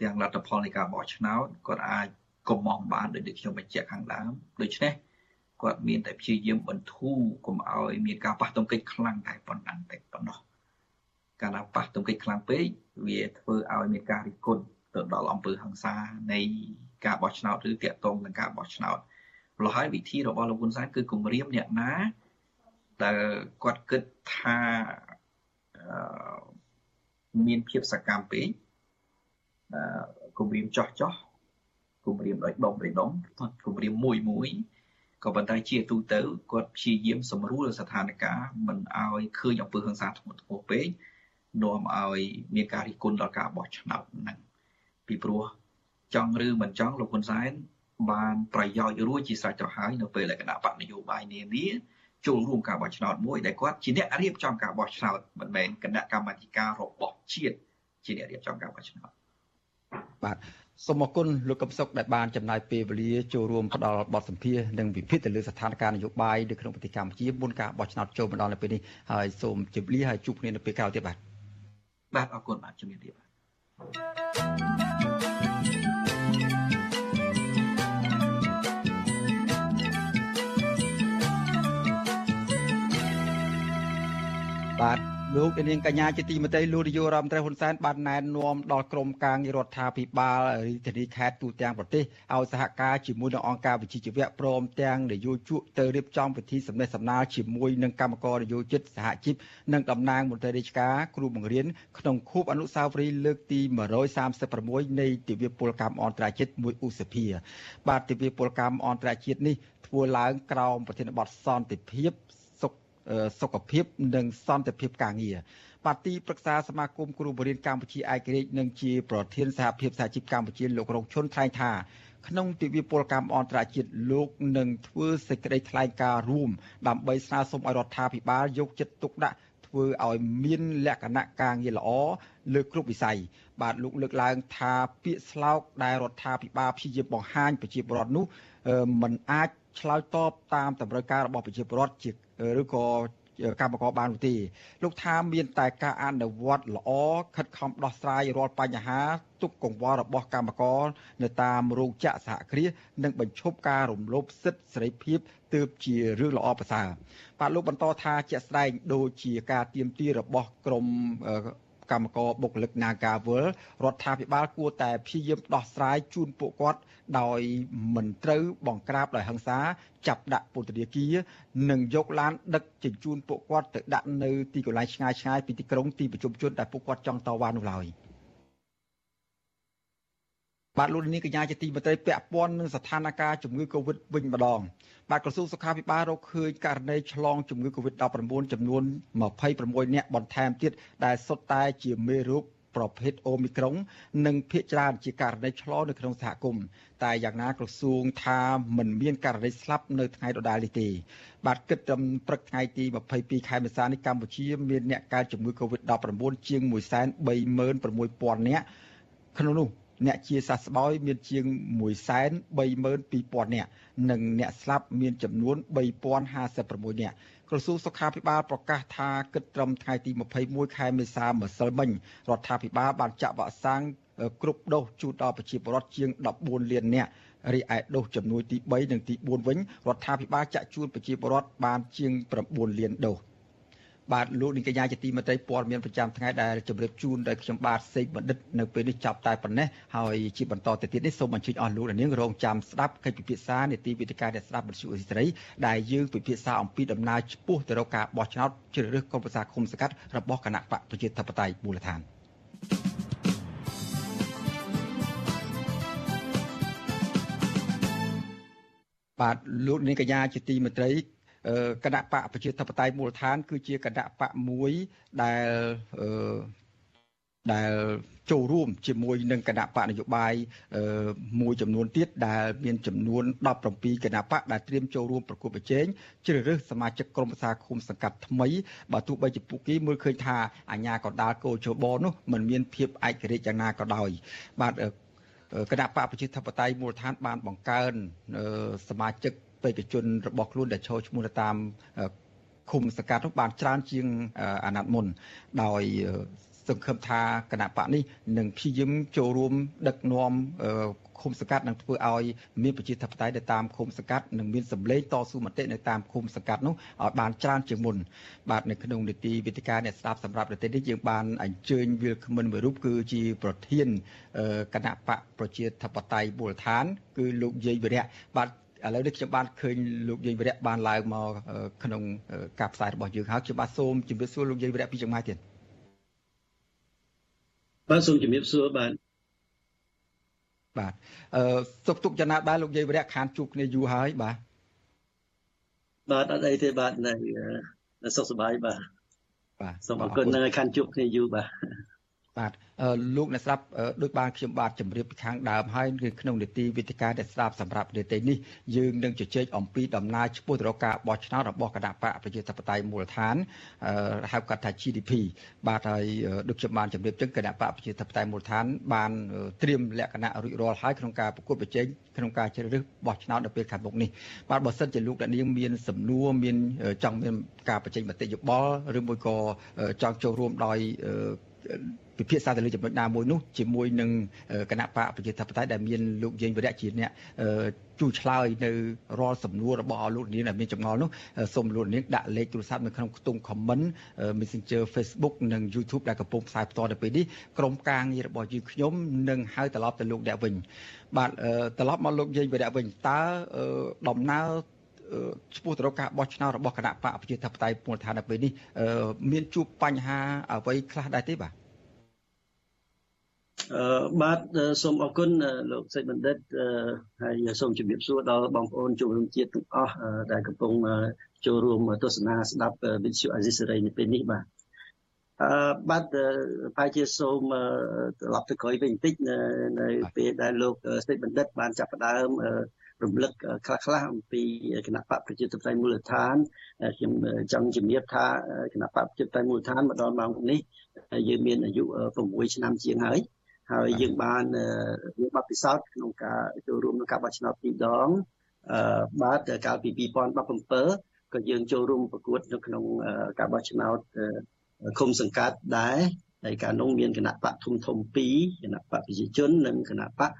ទាំងលទ្ធផលនៃការបោះឆ្នោតគាត់អាចកំងបានដោយដែលខ្ញុំបញ្ជាក់ខាងដើមដូច្នេះគាត់មានតែព្យាយាមបន្ធូរកុំឲ្យមានការប៉ះទង្គិចខ្លាំងតែប៉ុណ្ណឹងតែប៉ុណ្ណោះកាលណាប៉ះទង្គិចខ្លាំងពេកវាធ្វើឲ្យមានការរិះគន់ទៅដល់អំពើហិង្សានៃការបោះឆ្នោតឬតាក់ទងនឹងការបោះឆ្នោតម្ល៉េះហើយវិធីរបស់លោកហ៊ុនសែនគឺគម្រាមអ្នកណា ដែលគាត់គិតថាមានភាពសកម្មពេកគម្រាមចោះចោះគម្រាមដោយដុំដោយដុំគម្រាមមួយមួយក៏ប៉ុន្តែជាទូទៅគាត់ព្យាយាមសម្រួលស្ថានភាពមិនឲ្យឃើញអំពើហិង្សាធ្ងន់ធ្ងរពេកនាំឲ្យមានការរិះគន់ដល់ការបោះឆ្នោតហ្នឹងពីព្រោះចង់ឬមិនចង់លោកហ៊ុនសែនបានប្រយោជន៍រួចជាស្រេចទៅហើយនៅពេលដែលគណៈបកនយោបាយនានា ចូលរួមការបោះឆ្នោតមួយដែលគាត់ជាអ្នករៀបចំការបោះឆ្នោតមិនមែនគណៈកម្មាធិការរបស់ជាតិជាអ្នករៀបចំការបោះឆ្នោតបាទសូមអរគុណលោកកឹមសុខដែលបានចំណាយពេលវេលាចូលរួមផ្ដល់បទសម្ភាសន៍និងវិភាគទៅលើស្ថានភាពនយោបាយនៅក្នុងប្រទេសកម្ពុជាមុនការបោះឆ្នោតចូលមកដល់នៅពេលនេះហើយសូមជម្រាបលាហើយជួបគ្នានៅពេលក្រោយទៀតបាទបាទអរគុណបាទជំរាបលាបាទ បាទលោកនាងកញ្ញាជាទីមេត្រីលោកនាយករដ្ឋមន្ត្រីហ៊ុនសែនបានណែនាំដល់ក្រមការងាររដ្ឋាភិបាលរាជធានីខេត្តទូទាំងប្រទេសឲ្យសហការជាមួយនឹងអង្គការវិជ្ជាជីវៈព្រមទាំងនយោជកទៅរៀបចំពិធីសម្ដែងសម្ដាលជាមួយនឹងគណៈកម្មការនយោជិតសហជីពនិងតំណាងមន្ត្រីរាជការគ្រូបង្រៀនក្នុងខួបអនុស្សាវរីយ៍លើកទី136នៃទិវាពលកម្មអន្តរជាតិ1ឧសភាបាទទិវាពលកម្មអន្តរជាតិនេះធ្វើឡើងក្រោមប្រធានបទសន្តិភាព សុខភាព និងសន្តិភាពការងារបាទទីប្រឹក្សាសមាគមគ្រូបង្រៀនកម្ពុជាឯករាជ្យនិងជាប្រធានសហភាពសហជីពកម្ពុជាលោករងឈុនថ្លែងថាក្នុងទិវាពលកម្មអន្តរជាតិលោកនឹងធ្វើសេចក្តីថ្លែងការណ៍រួមដើម្បីស្នើសុំឲ្យរដ្ឋាភិបាលយកចិត្តទុកដាក់ធ្វើឲ្យមានលក្ខណៈការងារល្អលើគ្រប់វិស័យបាទលោកលើកឡើងថាពាក្យស្លោកដែលរដ្ឋាភិបាលព្យាយាមបង្ហាញប្រជាពលរដ្ឋនោះมันអាចឆ្លើយតបតាមតម្រូវការរបស់ប្រជាពលរដ្ឋជា ឬក៏កម្មករបានទេលោកថាមានតែការអនុវត្តល្អខិតខំដោះស្រាយរាល់បញ្ហាទុកកង្វល់របស់កម្មករនៅតាមរោងចក្រសហគ្រាសនិងបញ្ឈប់ការរំលោភសិទ្ធិសេរីភាពទើបជារឿងល្អប្រសើរបាទលោកបន្តថាជាក់ស្ដែងដូចជាការទៀមទារបស់ក្រម កម្មករបុគ្គលិក Nagawal រដ្ឋាភិបាលគួរតែព្យាយាមដោះស្រាយជូនពួកគាត់ដោយមិនត្រូវបង្ក្រាបដោយហិង្សាចាប់ដាក់ពន្ធនាគារនិងយកឡានដឹកជញ្ជូនពួកគាត់ទៅដាក់នៅទីកន្លែងឆ្ងាយឆ្ងាយពីទីក្រុងទីប្រជុំជនដែលពួកគាត់ចង់តវ៉ានោះឡើយ បាទលោកនាងកញ្ញាជាទីមេត្រីពាក់ព័ន្ធនឹងស្ថានភាពជំងឺ Covid វិញម្ដងបាទក្រសួងសុខាភិបាលរកឃើញករណីឆ្លងជំងឺ Covid-19 ចំនួន26នាក់បន្ថែមទៀតដែលសុទ្ធតែជាមេរោគប្រភេទអូមីក្រុង និងភាគច្រើនជាករណីឆ្លងនៅក្នុងសហគមន៍តែយ៉ាងណាក្រសួងថាមិនមានករណីស្លាប់នៅថ្ងៃដដែលនេះទេបាទគិតត្រឹមព្រឹកថ្ងៃទី22ខែមេសានេះកម្ពុជាមានអ្នកកើតជំងឺ Covid-19 ជាង136,000នាក់ក្នុងនោះ អ្នកជាសះស្បើយមានជាង132,000នាក់និងអ្នកស្លាប់មានចំនួន3056នាក់ក្រសួងសុខាភិបាលប្រកាសថាគិតត្រឹមថ្ងៃទី21ខែមេសាម្សិលមិញរដ្ឋាភិបាលបានចាក់វ៉ាក់សាំងគ្រប់ដូសជូនដល់ប្រជាពលរដ្ឋជាង14លាននាក់រីឯដូសចំនួនទី3និងទី4វិញរដ្ឋាភិបាលចាក់ជូនប្រជាពលរដ្ឋបានជាង9លានដូស បាទលោកនាងកញ្ញាជាទីមេត្រីព័ត៌មានប្រចាំថ្ងៃដែលជម្រាបជូនដោយខ្ញុំបាទសេកបណ្ឌិតនៅពេលនេះចាប់តែប៉ុណ្ណេះហើយជាបន្តទៅទៀតនេះសូមអញ្ជើញអស់លោកនាងរងចាំស្ដាប់កិច្ចពិភាក្សានីតិវិទ្យាអ្នកស្ដាប់វិទ្យុអេស្ត្រីដែលយើងពិភាក្សាអំពីដំណើរឆ្ពោះទៅរកការបោះឆ្នោតជ្រើសរើសក្រុមប្រឹក្សាគុំសង្កាត់របស់គណៈបកប្រជាធិបតេយ្យមូលដ្ឋានបាទលោកនាងកញ្ញាជាទីមេត្រី គណៈបកប្រជាធិបតេយ្យមូលដ្ឋាន គឺជាគណៈបកមួយដែលដែលចូលរួមជាមួយនឹងគណៈបកនយោបាយមួយចំនួនទៀតដែលមានចំនួន17គណៈបកដែលត្រៀមចូលរួមប្រគល់ប្រជែងជ្រើសរើសសមាជិកក្រុមប្រឹក្សាឃុំសង្កាត់ថ្មីបើទោះបីជាពួកគេមើលឃើញថាអាញាកណ្ដាលកោជបនោះมันមានភាពឯករាជ្យយ៉ាងណាក៏ដោយបាទគណៈបកប្រជាធិបតេយ្យមូលដ្ឋានបានបង្កើនសមាជិក បេក្ខជនរបស់ខ្លួនដែលចូលឈ្មោះតាមឃុំសង្កាត់នោះបានច្រើនជាងអាណត្តិមុនដោយសង្ឃឹមថាគណៈបកនេះនឹងព្យាយាមចូលរួមដឹកនាំឃុំសង្កាត់នឹងធ្វើឲ្យមានប្រជាធិបតេយ្យនៅតាមឃុំសង្កាត់និងមានសម្លេងតស៊ូមតិនៅតាមឃុំសង្កាត់នោះឲ្យបានច្រើនជាងមុនបាទនៅក្នុងនីតិវិទ្យាអ្នកស្ដាប់សម្រាប់ប្រទេសនេះយើងបានអញ្ជើញវិលខមិនមួយរូបគឺជាប្រធានគណៈបកប្រជាធិបតេយ្យមូលដ្ឋាន គឺលោកយាយវិរៈបាទ ឥឡូវនេះខ្ញុំបានឃើញលោកយាយវិរៈបានឡើងមកក្នុងការផ្សាយរបស់យើងហើយខ្ញុំបាទសូមជម្រាបសួរលោកយាយវិរៈពីចម្ងាយទៀតបាទសូមជម្រាបសួរបាទបាទអឺសុខទុក្ខយ៉ាងណាដែរលោកយាយវរៈខានជួបគ្នាយូរហើយបាទបាទអត់អីទេបាទនៅសុខសប្បាយបាទបាទសូមអរគុណនៅខានជួបគ្នាយូរបាទ បាទលោកអ្នកស្ដាប់ដូចបានខ្ញុំបាទជម្រាបពីខាងដើមហើយគឺក្នុងនីតិវិទ្យាអ្នកស្ដាប់សម្រាប់នីតិនេះយើងនឹងជជែកអំពីដំណើរឆ្ពោះទៅរកការបោះឆ្នោតរបស់គណៈបកប្រជាធិបតេយ្យមូលដ្ឋានហៅកាត់ថា GDP បាទហើយដូចខ្ញុំបានជម្រាបចឹងគណៈបកប្រជាធិបតេយ្យមូលដ្ឋានបានត្រៀមលក្ខណៈរួចរាល់ហើយក្នុងការប្រកួតប្រជែងក្នុងការជ្រើសរើសបោះឆ្នោតនៅពេលខាងមុខនេះបាទបើសិនជាលោកអ្នកនាងមានសំណួរមានចង់មានការបញ្ចេញមតិយោបល់ឬមួយក៏ចង់ចូលរួមដោយ ពិភាក្សាទៅលើចំណុចណាមួយនោះជាមួយនឹងគណៈបកប្រជាធិបតេយ្យដែលមានលោកយើងវិរៈជាអ្នកជួយឆ្លើយនៅរាល់សំណួររបស់លោកនាងដែលមានចម្ងល់នោះសូមលោកនាងដាក់លេខទូរស័ព្ទនៅក្នុងខ្ទង់ comment Messenger Facebook និង YouTube ដែលកំពុងផ្សាយផ្ទាល់នៅពេលនេះក្រុមការងាររបស់យើងខ្ញុំនឹងហៅត្រឡប់ទៅលោកអ្នកវិញបាទត្រឡប់មកលោកយាយវិរៈវិញតើដំណើរឈ្មោះទៅរកការបោះឆ្នោតរបស់គណៈបកប្រជាធិបតេយ្យមូលដ្ឋាននៅពេលនេះមានជួបបញ្ហាអ្វីខ្លះដែរទេបាទ អឺបាទសូមអរគុណលោកសេចបណ្ឌិតហើយសូមជម្រាបសួរដល់បងប្អូនជនរួមជាតិទាំងអស់ដែលកំពុងចូលរួមទស្សនាស្ដាប់វិទ្យុអាស៊ីសេរីនៅពេលនេះបាទអឺបាទប្រហែលជាសូមត្រឡប់ទៅក្រោយវិញបន្តិចនៅពេលដែលលោកសេចបណ្ឌិតបានចាប់ផ្ដើមរំលឹកខ្លះខ្លះអំពីគណៈបកប្រជាធិបតេយ្យមូលដ្ឋានខ្ញុំចង់ជំរាបថាគណៈបកប្រជាធិបតេយ្យមូលដ្ឋានមកដល់ម៉ោងនេះយើងមានអាយុ6ឆ្នាំជាងហើយ ហើយយើងបានមានបទពិសោធន៍ក្នុងការចូលរួមក្នុងការបោះឆ្នោតពីរដងអឺបាទកាលពី2017ក៏យើងចូលរួមប្រកួតនៅក្នុងការបោះឆ្នោតឃុំសង្កាត់ដែរហើយកាលនោះមានគណៈបកធំធំ2គណៈបកប្រជាជននិងគណៈបក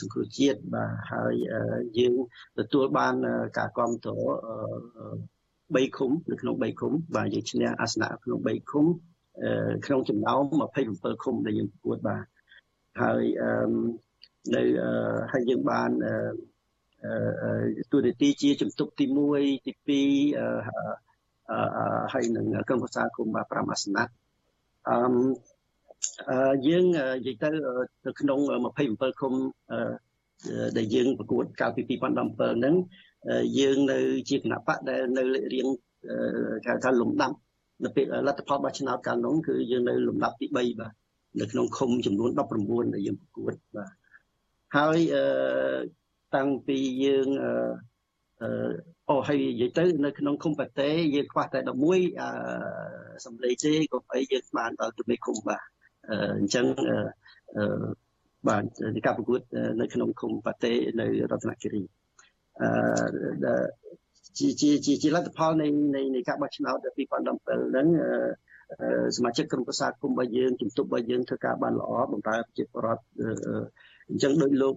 សង្គ្រោះជាតិបាទហើយយើងទទួលបានការគ្រប់គ្រង3ឃុំនៅក្នុង3ឃុំបាទយើងឈ្នះអាសនៈក្នុង3ឃុំក្នុងចំណោម27ឃុំដែលយើងប្រកួតបាទ ហើយអឺនៅហើយយើងបានអឺទូរនីតិជាជំទប់ទី1ទី2អឺហើយនឹងក្រុមប្រឹក្សាគុំបាទ5អាសនៈអឺយើងនិយាយទៅនៅក្នុង27ឃុំដែលយើងប្រកួតកាលពី2017ហ្នឹងយើងនៅជាគណៈបកដែលនៅរៀងគេថាលំដាប់នៅពេលលទ្ធផលបោះឆ្នោតកាលនោះគឺយើងនៅលំដាប់ទី3បាទ នៅក្នុងឃុំចំនួន19ដែលយើងប្រកួតបាទហើយអឺតាំងពីយើងអឺអូហើយនិយាយទៅនៅក្នុងឃុំប៉ាតេយើងខ្វះតែ11អឺសំឡេងទេក៏អីយើងបានដល់ទៅឃុំបាទអញ្ចឹងអឺបាទការប្រកួតនៅក្នុងឃុំប៉ាតេនៅរតនគិរីអឺជាជាជាលទ្ធផលនៃនៃការបោះឆ្នោត2017ហ្នឹង សមាជិកក្រុមប្រឹក្សាគុំរបស់យើងជំទប់របស់យើងធ្វើការបានល្អបំរើប្រជាពលរដ្ឋអញ្ចឹងដោយលោក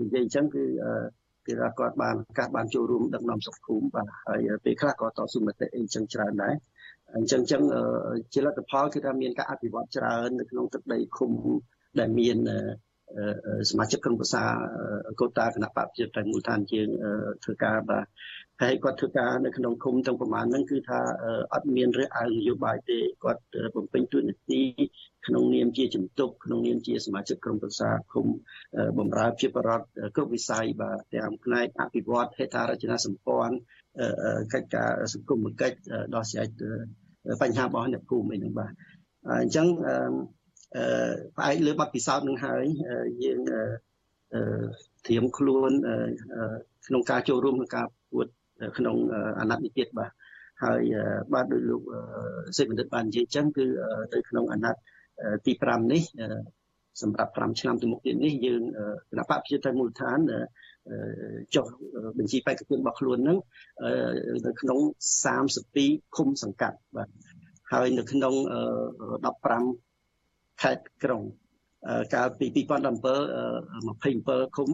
និយាយអញ្ចឹងគឺគឺថាគាត់បានកាសបានចូលរួមដឹកនាំសុខភូមិបាទហើយពេលខ្លះក៏តស៊ូមតិអីចឹងច្រើនដែរអញ្ចឹងចឹងជាលទ្ធផលគឺថាមានការអភិវឌ្ឍច្រើននៅក្នុងទឹកដីឃុំដែលមានសមាជិកក្រុមប្រឹក្សាកូតាគណៈបព្វជិតតែមូលដ្ឋានជាងធ្វើការបាទ ហើយគាត់ធ្វើការនៅក្នុងឃុំទាំងប្រមាណហ្នឹងគឺថាអត់មានរើសអើងនយោបាយទេគាត់បំពេញតួនាទីក្នុងនាមជាជំទប់ក្នុងនាមជាសមាជិកក្រុមប្រឹក្សាឃុំបម្រើជាបរដ្ឋគ្រប់វិស័យបាទទាំងផ្នែកអភិវឌ្ឍហេដ្ឋារចនាសម្ព័ន្ធកិច្ចការសង្គមកិច្ចដោះស្រាយបញ្ហារបស់អ្នកភូមិអីហ្នឹងបាទអញ្ចឹងផ្អែកលើបទពិសោធន៍នឹងហើយយើងត្រៀមខ្លួនក្នុងការចូលរួមក្នុងការពួត ក្នុងអាណត្តិនេះទៀតបាទហើយបាទដោយលោកសេចបណ្ឌិតបាននិយាយចឹងគឺនៅក្នុងអាណត្តិទី5នេះសម្រាប់5ឆ្នាំទៅមុខទៀតនេះយើងគណៈបកប្រជាធិបតេយ្យមូលដ្ឋានចុះបញ្ជីបេក្ខជនរបស់ខ្លួនហ្នឹងនៅក្នុង32ឃុំសង្កាត់បាទហើយនៅក្នុង15ខេត្តក្រុងកាលពី2017 27ឃុំ